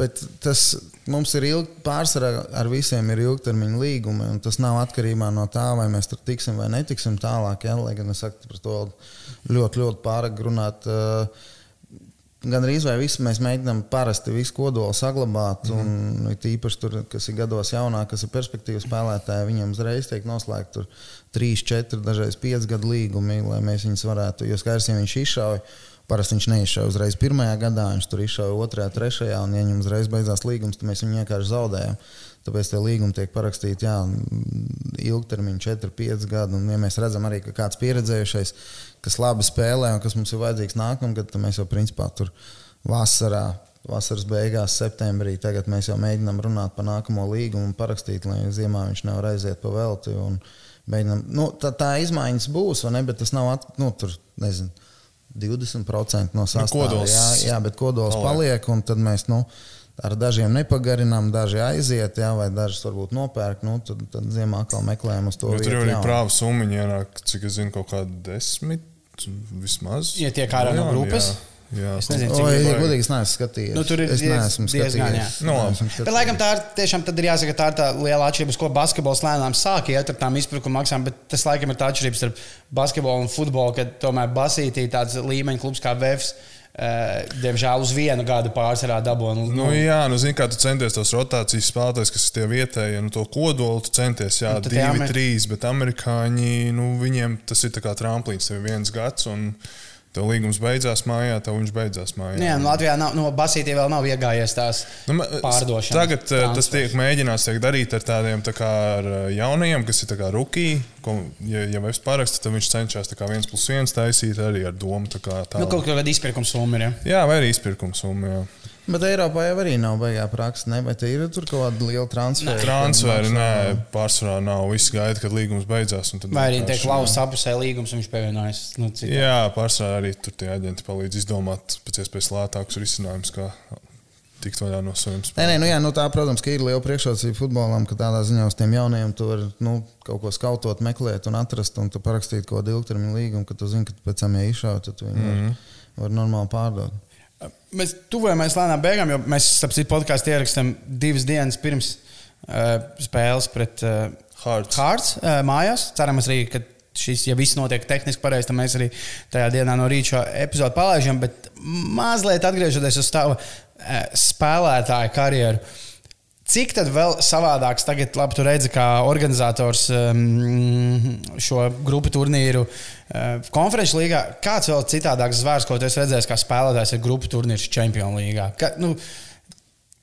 A: bet tas mums ir ilg, pārsvarā ar visiem ir ilgtermiņa līgumi, un tas nav atkarībā no tā, vai mēs tur tiksim vai netiksim tālāk. Ja? Lai gan es saku, par to ļoti, ļoti pārāk runāt. Gan arī vai visu mēs mēģinām parasti visu kodolu saglabāt, mm. un īpaši tur, kas ir gados jaunāk, kas ir perspektīvas spēlētāji, viņiem uzreiz tiek noslēgti 3, 4, dažreiz 5 gadu līgumi, lai mēs viņus varētu, jo skaidrs, ja viņš izšauja, parasti viņš neizšauja uzreiz pirmajā gadā, viņš tur izšauja otrajā, trešajā, un ja viņam uzreiz beidzās līgums, tad mēs viņu vienkārši zaudējam. Tāpēc tie līgumi tiek parakstīti jā, ilgtermiņā, 4, 5 gadi. Un, ja mēs redzam, arī, ka kāds pieredzējušais, kas labi spēlē un kas mums ir vajadzīgs nākamgad, tad mēs jau principā tur vasarā vasaras beigās, septembrī. Tagad mēs jau mēģinām runāt par nākamo līgumu un parakstīt, lai ziemā viņš nevar aiziet pa velti. Mēģinam, nu, tā, tā izmaiņas būs, ne, bet tas nav at, nu, tur, nezinu, 20% no sastāvā. Nu, jā, jā, bet kodols paliek, un tad mēs nu, ar dažiem nepagarinām, daži aiziet, jā, vai dažus varbūt nopērk. Nu, tad, tad ziemā atkal meklējam uz to.
C: Bet tur jau ir prāva summa, ienāk, cik es zinu, kaut kāda desmit vismaz.
B: Ja tiek ārā no grupas. Jā.
C: Jā,
B: es nezinu,
A: cik tālu ir. Godīgi, es neesmu skatījies.
B: Nu, tur ir
A: es neesmu
B: diezgan jā.
C: No.
B: Bet, laikam, tā ir tiešām tad ir jāsaka, tā ir tā liela atšķirība, ko basketbols lēnām sāk iet ar tām izpirkuma maksām. Bet tas, laikam, ir tā atšķirība starp basketbolu un futbolu, kad tomēr basītī tāds līmeņa klubs kā Vēfs. Uh, diemžēl uz vienu gadu pārsvarā dabūju.
C: Nu, nu, jā, nu, zini, kā tu centies tos rotācijas spēlētājus, kas ir tie vietējie, nu, to kodolu tu centies, jā, nu, divi, amer... trīs, bet amerikāņi, nu, viņiem tas ir kā tramplīns, tev ir viens gads. Un, Tev līgums beidzās mājā, tev viņš beidzās mājā.
B: Jā, nu Latvijā nav, no Basītī vēl nav iegājies tās nu, pārdošanas.
C: Tagad eh, transfers. tas tiek mēģināts tiek darīt ar tādiem tā kā ar eh, jaunajiem, kas ir rookie. Ko, ja, ja mēs parakstam, tad viņš cenšas viens plus viens taisīt arī ar domu. Tā kā tā.
B: Nu, kaut kāda izpirkuma summa ir.
C: Ja? Jā, vai arī izpirkuma summa. Jā.
A: Bet Eiropā jau arī nav baigā praksa. Ne? Vai te ir tur kaut kāda liela transfera?
C: Transferi, nē, pārsvarā nav. Viss gaida, kad līgums beidzās.
B: Vai arī tiek lausa apusē līgums un viņš pievienojas? Nu,
C: Jā, pārsvarā arī tur tie aģenti palīdz izdomāt pēc iespējas lētākus risinājumus, kā tikt vaļā no saviem
A: spēkiem. Nē, nē, nu jā, nu tā, protams, ir liela priekšrocība futbolam, ka tādā ziņā uz tiem jauniem tu vari nu, kaut ko skautot, meklēt un atrast, un tu parakstīt kaut kādu ilgtermiņa līgumu, ka tu zini, ka pēc tam, ja izšauj, tad viņi mm -hmm. var, var normāli pārdot.
B: Mēs tuvojamies lēnām beigām, jo mēs saprotam, podkāstu ierakstām divas dienas pirms uh, spēles pret uh, Hārts uh, mājās. Cerams, arī, ka šis, ja viss notiek tehniski pareizi, tad mēs arī tajā dienā no rīta šo epizodu palaižam. Bet mazliet atgriežoties uz tavu uh, spēlētāju karjeru. Uh, Cik tad vēl savādāks tagad, labi, tu redzi, kā organizators um, šo grupu turnīru uh, konferenču līgā, kāds vēl citādāks zvērs, ko tu esi redzējis, kā spēlētājs ir grupu turnīrs Champions līgā? Ka, nu,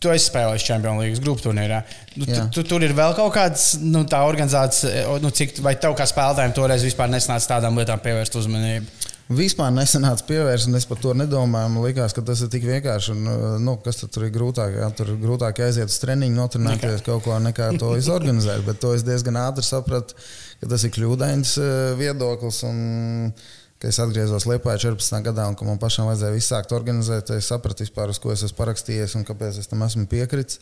B: Tu esi spēlējis Champions League grupu turnīrā. Nu, tu, tu, tur ir vēl kaut kāds nu, tā organizācija, nu, cik, vai tev kā spēlētājiem toreiz vispār nesanāca tādām lietām pievērst uzmanību?
A: Vispār nesenāca pievērst, un es par to nedomāju. Man liekas, ka tas ir tik vienkārši. Un, nu, kas tur ir grūtāk? Jā, tur ir grūtāk aiziet uz treniņu, notrenēties kaut ko, nekā to izorganizēt. Bet to es diezgan ātri sapratu, ka tas ir kļūdains eh, viedoklis. Un, Kad es atgriezos Lietuvā 14. gadā, un man pašam vajadzēja visu sākt organizēt, es sapratu, vispār, uz ko es esmu parakstījies un kāpēc es tam esmu piekritis.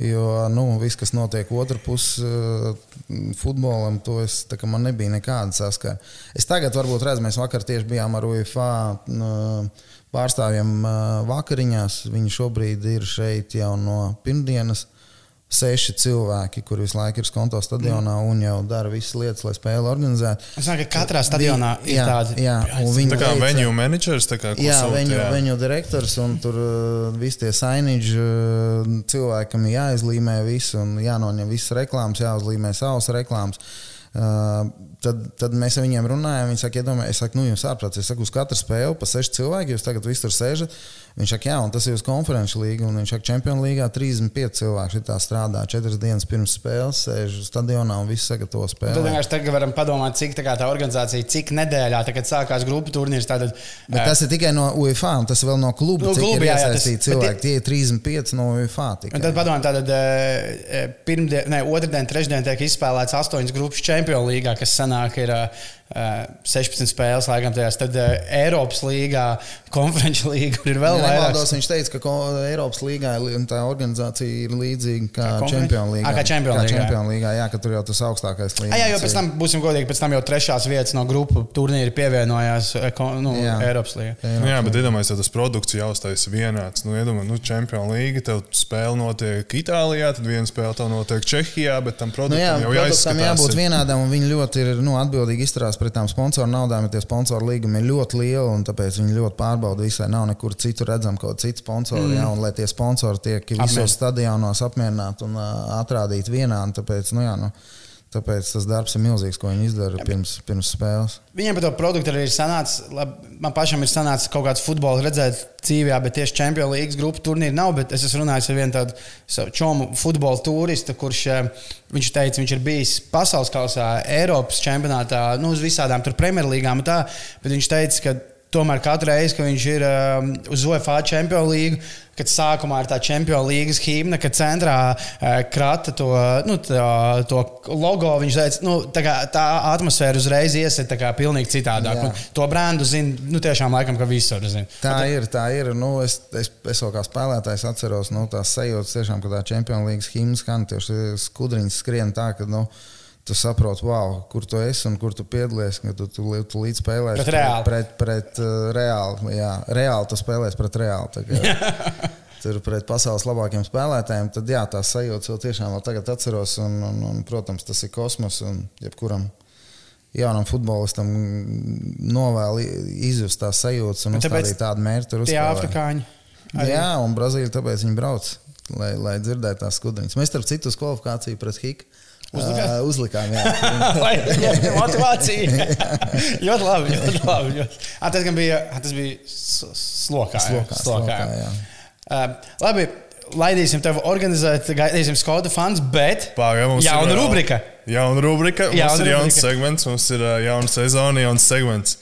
A: Jo nu, viss, kas notiek otrā pusē, futbolam, to es, man nebija nekāda saskara. Es tagad, varbūt, redzu, mēs vakar tieši bijām ar UFA pārstāvjiem vakariņās. Viņi šobrīd ir šeit jau no pirmdienas seši cilvēki, kur visu laiku ir skonto stadionā un jau dara visas lietas, lai spēli organizētu.
B: Es domāju, ka katrā stadionā
A: ir jā, tādi. Jā,
C: un viņi tā kā veica, venue managers, tā kā
A: jā, venue, jā. venue direktors, un tur uh, visi tie sainiģi uh, cilvēkam jāizlīmē visu un jānoņem visas reklāmas, jāuzlīmē savas reklāmas. Uh, tad, tad mēs ar viņiem runājam. Viņi saka, iedomājieties, es saku, nu, jums ārprāts, es saku, uz katru spēli pa seši cilvēki, jūs tagad visi tur sēžat. Viņš saka, jā, un tas ir uz konferenču līniju. Viņš saka, Champions League 35 cilvēki šitā strādā. Četras dienas pirms spēles sēž stadionā un viss sagatavo spēli.
B: Tad vienkārši tagad varam padomāt, cik tā, tā organizācija, cik nedēļā, kad sākās grupu turnīrs. Tātad,
A: bet tas ir tikai no UEFA, un tas ir vēl no kluba. No kluba jā, jā, tas, cilvēki. Tie ir 35 no UEFA. Tikai.
B: Un tad padomāt, tātad pirmdien, ne, otrdien, trešdien tiek izspēlēts astoņas grupas Champions League, kas sanāk ir. Uh, 16 spēles, laikam, tajās. Tad uh, Eiropas līgā, konferenču līga ir vēl
A: ja, vairāk. Viņš teica, ka Eiropas līgā tā organizācija ir līdzīga kā Champions līgā.
B: Kā Champions līgā,
A: Champions līgā jā, ka tur jau tas augstākais līmenis.
B: Jā, jo pēc tam, būsim godīgi, pēc tam jau trešās vietas no grupu turnīra pievienojās nu, jā. Eiropas.
C: Nu, jā, bet iedomājieties, ja tas produkts jau uztais vienāds. Nu, iedomājieties, nu, Champions līga, tev spēle notiek Itālijā, tad viena spēle tev notiek Čehijā, bet tam produktam nu, jā, jau jāizskatās.
A: jābūt vienādam, un viņi ļoti ir nu, atbildīgi izturās pret tām sponsoru naudām, ja tie sponsoru līgumi ir ļoti lieli, un tāpēc viņi ļoti pārbauda visai. Nav nekur citur redzam kaut kāda cita sponsora, mm. jā, un lai tie sponsori tiek visos stadionos apmierināti un uh, atrādīti vienādi. Tāpēc, nu, jā, nu, Tāpēc tas darbs ir milzīgs, ko viņi izdara Jā, pirms, pirms spēles.
B: Viņiem par to produktu arī ir sanācis. Man pašam ir sanācis kaut kāds futbols redzēt dzīvē, bet tieši Champions League grupu turnīru nav. Es esmu runājis ar vienu tādu čomu futbola turistu, kurš viņš teica, viņš ir bijis pasaules kausā, Eiropas čempionātā, nu, uz visādām Premjerlīgām. Bet viņš teica, ka tomēr katru reizi, kad viņš ir um, uz UEFA Champions League, kad sākumā ir tā Champions League himna, kad centrā uh, krata to, nu, tā, to logo, viņš teica, nu, tā, kā, tā atmosfēra uzreiz iesiet pilnīgi citādāk. Nu, to brendu zina, nu, tiešām laikam, ka visur zina.
A: Tā nu, ir, tā ir. Nu, es, es, es vēl kā spēlētājs atceros nu, tās sajūtas, tiešām, ka tā Champions League himna skan, tieši skudriņas skrien tā, ka. Nu, tu saproti, wow, kur tu esi un kur tu piedalies. Tu, tu, tu, līdz spēlēsi
B: pret, reāli.
A: pret, pret uh, reāli. Jā, reāli tu spēlēsi pret reāli. tur pret pasaules labākiem spēlētājiem. Tad jā, tās sajūtas vēl tiešām vēl tagad atceros. Un, un, un, protams, tas ir kosmos un jebkuram. Jaunam futbolistam novēl izjust tās sajūtas un uzstādīt tādu mērķu.
B: Tie afrikāņi.
A: Arī. Jā, un Brazīlija tāpēc viņi brauc, lai, lai dzirdētu tās skudriņas. Mēs starp citu uz kvalifikāciju pret Hiku Uzlikām, uh, uzlikām jā.
B: Jā, motivācija. ļoti labi. Ļoti labi ļoti. À, tas bija, tas bija slokā.
A: Slokā, slokā, slokā jā.
B: Uh, labi, laidīsim tevi organizēt, gaidīsim skodu fans, bet
C: Pagā,
B: jauna ir, rubrika.
C: Jauna rubrika. Mums jauna ir jauns rubrika. segments, mums ir uh, jauna sezona, jauns segments.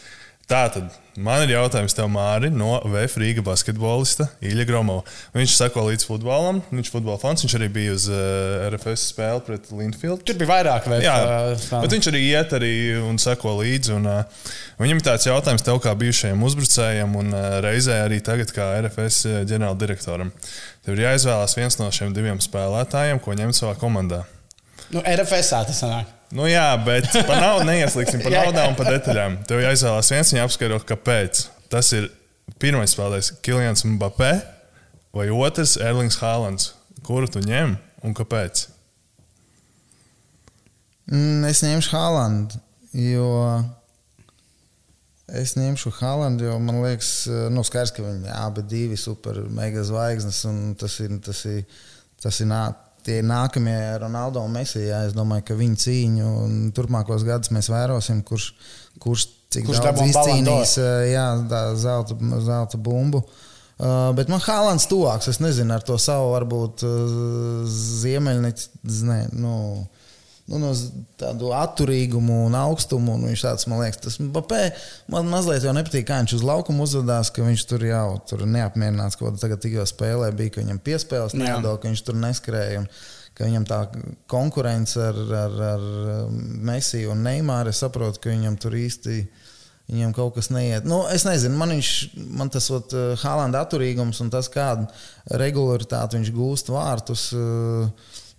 C: Tātad. Man ir jautājums tev, Māri, no VF Rīga basketbolista Ilja Gromova. Viņš sako līdz futbolam, viņš ir futbola fans, viņš arī bija uz uh, eh, RFS spēli pret Linfield.
B: Tur bija vairāk VF. Jā,
C: uh, bet viņš arī iet arī un sako līdzi. Un, uh, viņam ir tāds jautājums tev kā bijušajam uzbrucējam un uh, reizē arī tagad kā RFS ģenerāldirektoram. Tev ir jāizvēlās viens no šiem diviem spēlētājiem, ko ņemt savā komandā.
B: Nu, RFS tā sanāk.
C: Nu, jā, bet par naudu neieslīgsim, par naudām un par detaļām. Tev jāizvēlās viens, viņa apskaro, kāpēc. Tas ir pirmais spēlētājs, Kilians Mbappé, vai otrs, Erlings Haalands. Kuru tu ņem un kāpēc?
A: Mm, es ņemšu Haalandu, jo es ņemšu Haalandu, jo man liekas, nu, skaidrs, ka viņi abi divi super mega zvaigznes, un tas ir, tas ir, tas ir nākamais tie nākamie Ronaldo un Messi. Jā, es domāju, ka viņa cīņu turpmākos gados mēs vērosim, kurš, kurš cik kurš daudz izcīnīs jā, zelta, zelta bumbu. Uh, bet man Hālands tuvāks. Es nezinu, ar to savu varbūt uh, ziemeļnieci. Ne, nu, nu, no tādu atturīgumu un augstumu. Un viņš tāds, man liekas, tas Mbappé, man mazliet jau nepatīk, kā viņš uz laukuma uzvedās, ka viņš tur jau tur neapmierināts, ko tagad tikko spēlē, bija, ka viņam piespēles nedod, ka viņš tur neskrēja. Un, ka viņam tā konkurence ar, ar, ar Messi un Neimāru, es saprotu, ka viņam tur īsti viņiem kaut kas neiet. Nu, es nezinu, man, viņš, man tas ot, uh, Hālanda atturīgums un tas, kādu regularitāti viņš gūst vārtus. Uh,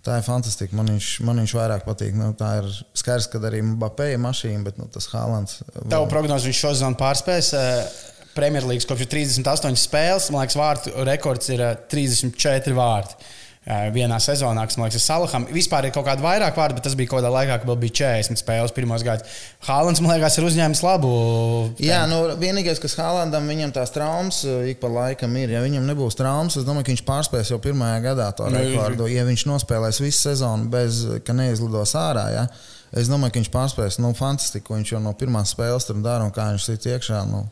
A: Tā ir fantastiska. Man viņš, man viņš vairāk patīk. Nu, tā ir skaidrs, ka arī Mbappé ir mašīna, bet nu, tas Haalands.
B: Tavu prognozi viņš šo sezonu pārspēs. Premjerlīgas kopš 38 spēles, man liekas, vārtu rekords ir 34 vārti vienā sezonā, kas man liekas, ir Salaham. Vispār ir kaut kāda vairāk vārdu, bet tas bija kaut kādā laikā, kad bija 40 spēles pirmos gadus. Hālands, man liekas, ir uzņēmis labu.
A: Jā, nu, vienīgais, kas Hālandam viņam tās traumas ik pa laikam ir. Ja viņam nebūs traumas, es domāju, ka viņš pārspēs jau pirmajā gadā to nu, rekordu. Ja viņš nospēlēs visu sezonu bez, ka neizlidos ārā. Ja? Es domāju, ka viņš pārspēs nu, fantastiku, ko viņš jau no pirmās spēles tur dara un kā viņš sit iekšā. Nu,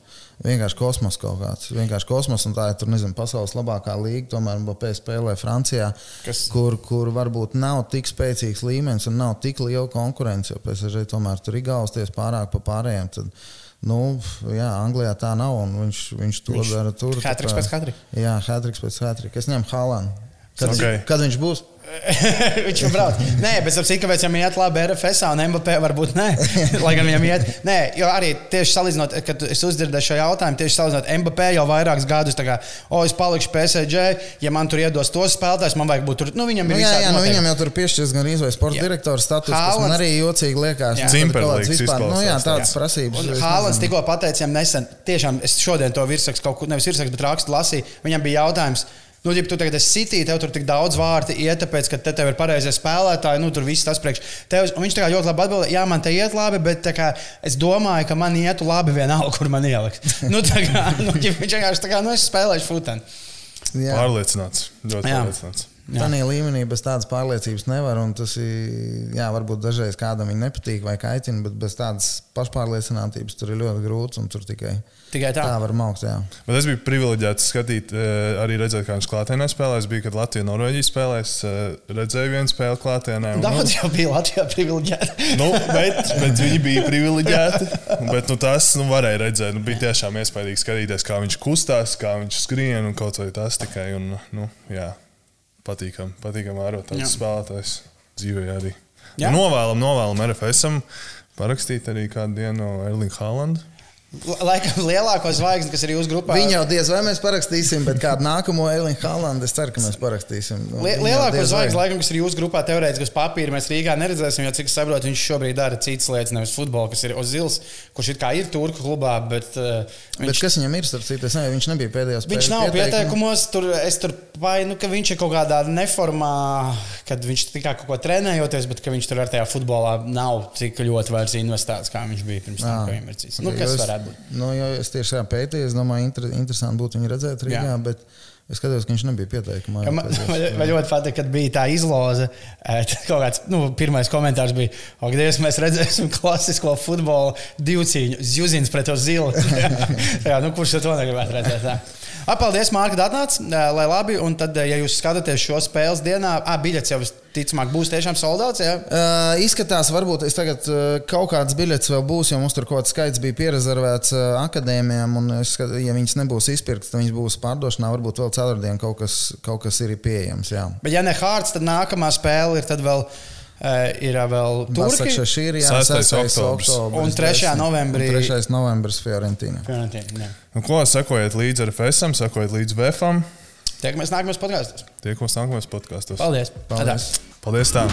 A: vienkārši kosmos kaut kāds. Vienkārši kosmos, un tā ir tur, nezinu, pasaules labākā līnija. Tomēr Mbappé spēlē Francijā, Kas... kur, kur varbūt nav tik spēcīgs līmenis un nav tik liela konkurence. Jo PSG tomēr tur ir gausties pārāk pa pārējiem. Tad, Nu, jā, Anglijā tā nav. Viņš, viņš to viņš dara tur.
B: Hatriks pēc hatrika.
A: Jā, hatriks pēc hatrika. Es ņemu Hālānu. Kad, okay. kad viņš būs?
B: viņš jau brauc. Nē, bet es saprotu, kāpēc viņam iet labi RFS un MVP varbūt nē. Lai gan viņam iet. Nē, jo arī tieši salīdzinot, kad es uzdzirdēju šo jautājumu, tieši salīdzinot MVP jau vairākus gadus, tā kā, o, es palikšu PSG, ja man tur iedos tos spēlētājus, man vajag būt tur. Nu, viņam ir
A: nu, jā, jā, nu, viņam jau tur piešķirs gan izvēles sporta direktora status, kas man arī jocīgi liekas.
C: Cimperlīgs vispār.
A: Nu, jā, tādas prasības.
B: Hālands tikko pateica viņam nesen, tiešām es šodien to virsrakstu kaut kur, nevis virsrakstu, bet rakstu lasīju. Viņam bija jautājums Nu, ja tu tagad esi City, tev tur tik daudz vārti iet, tāpēc, ka te tev ir pareizie spēlētāji, nu tur viss tas priekš. Tev, viņš tā kā ļoti labi atbildēja, jā, man te iet labi, bet kā, es domāju, ka man ietu labi vienalga, kur man ielikt. nu, tā kā, nu, viņš vienkārši tā kā, nu, es spēlēšu futeni.
C: Pārliecināts, ļoti jā. pārliecināts.
A: Tādā līmenī bez tādas pārliecības nevar. Tas ir, jā, varbūt dažreiz kādam viņa nepatīk vai kaitina, bet bez tādas pašpārliecinātības tur ir ļoti grūti. Tur tikai,
B: tikai tā.
A: tā var maukt. Jā.
C: Bet es biju privileģēts skatīt, eh, arī redzēt, kā viņš klātienē spēlē. Es biju, kad Latvija un Norvēģija spēlēs. Eh, redzēju vienu spēli klātienē.
B: Un, Daudz nu, jau bija Latvijā privileģēti.
C: nu, bet, bet viņi bija privileģēti. Bet nu, tas nu, varēja redzēt. Nu, bija tiešām iespaidīgi skatīties, kā viņš kustās, kā viņš skrien un kaut vai tas tikai. Un, nu, jā patīkami, patīkami vērot tādus spēlētājus dzīvē arī. Jā. Novēlam, novēlam RFSam parakstīt arī kādu dienu no Erlinga Haalandu.
B: Laikam lielāko zvaigzni, kas ir jūsu grupā.
A: Viņu jau diez vai mēs parakstīsim, bet kādu nākamo Elīnu Haalandu es ceru, ka mēs parakstīsim.
B: Nu, lielāko zvaigzni, laikam, kas ir jūsu grupā, teorētiski uz papīra mēs Rīgā neredzēsim, jo cik es saprotu, viņš šobrīd dara citas lietas, nevis futbolu, kas ir Ozils, kurš ir kā ir turku klubā. Bet, uh,
A: viņš, bet kas viņam ir starp citu? Ne, viņš nebija pēdējos.
B: Viņš nav pieteikumos, tur es tur painu, ka viņš ir kaut kādā neformā, kad viņš tikai kaut ko trenējoties, bet ka viņš tur ar tajā futbolā nav tik ļoti vairs investēts, kā viņš bija pirms tam, ko viņam ir cits. Nu, kas varētu varētu būt.
A: Nu, es tieši tā pētīju, es domāju, inter, interesanti būtu viņu redzēt Rīgā. Jā. Bet... Es skatos, ka viņš nebija pieteikumā.
B: Ja, man man ļoti patīk, kad bija tā izloze. Kaut kāds nu, pirmais komentārs bija, ka Dievs, mēs redzēsim klasisko futbolu divu cīņu. Zjuzins pret to zilu. jā, nu, kurš to negribētu redzēt? Tā. Paldies, Mārka, ka atnācāt. Lai labi, un tad, ja jūs skatāties šo spēles dienā, ah, biļets jau ticamāk būs tiešām soldāts. Ja?
A: Uh, izskatās, varbūt es tagad uh, kaut kāds biļets vēl būs, jo mums tur kaut kāds skaits bija pierezervēts uh, akadēmijām, un es, ja viņas nebūs izpirktas, tad viņas būs pārdošanā. Varbūt vēl ceturtdien kaut kas, kaut kas ir pieejams. Jā.
B: Bet, ja ne Hārts, tad nākamā spēle ir vēl. Uh, ir vēl Turcija.
A: Šī ir 6. oktobris.
B: Un 3. novembrī.
A: Un 3. novembris Fiorentīna.
B: Fiorentīna
C: nu, ko sekojiet līdzi ar FSM, sekojiet līdzi VFam.
B: Tiekamies nākamajos podkāstos.
C: Tiekamies nākamajos podkāstos.
B: Paldies.
A: Paldies.
C: Paldies tā.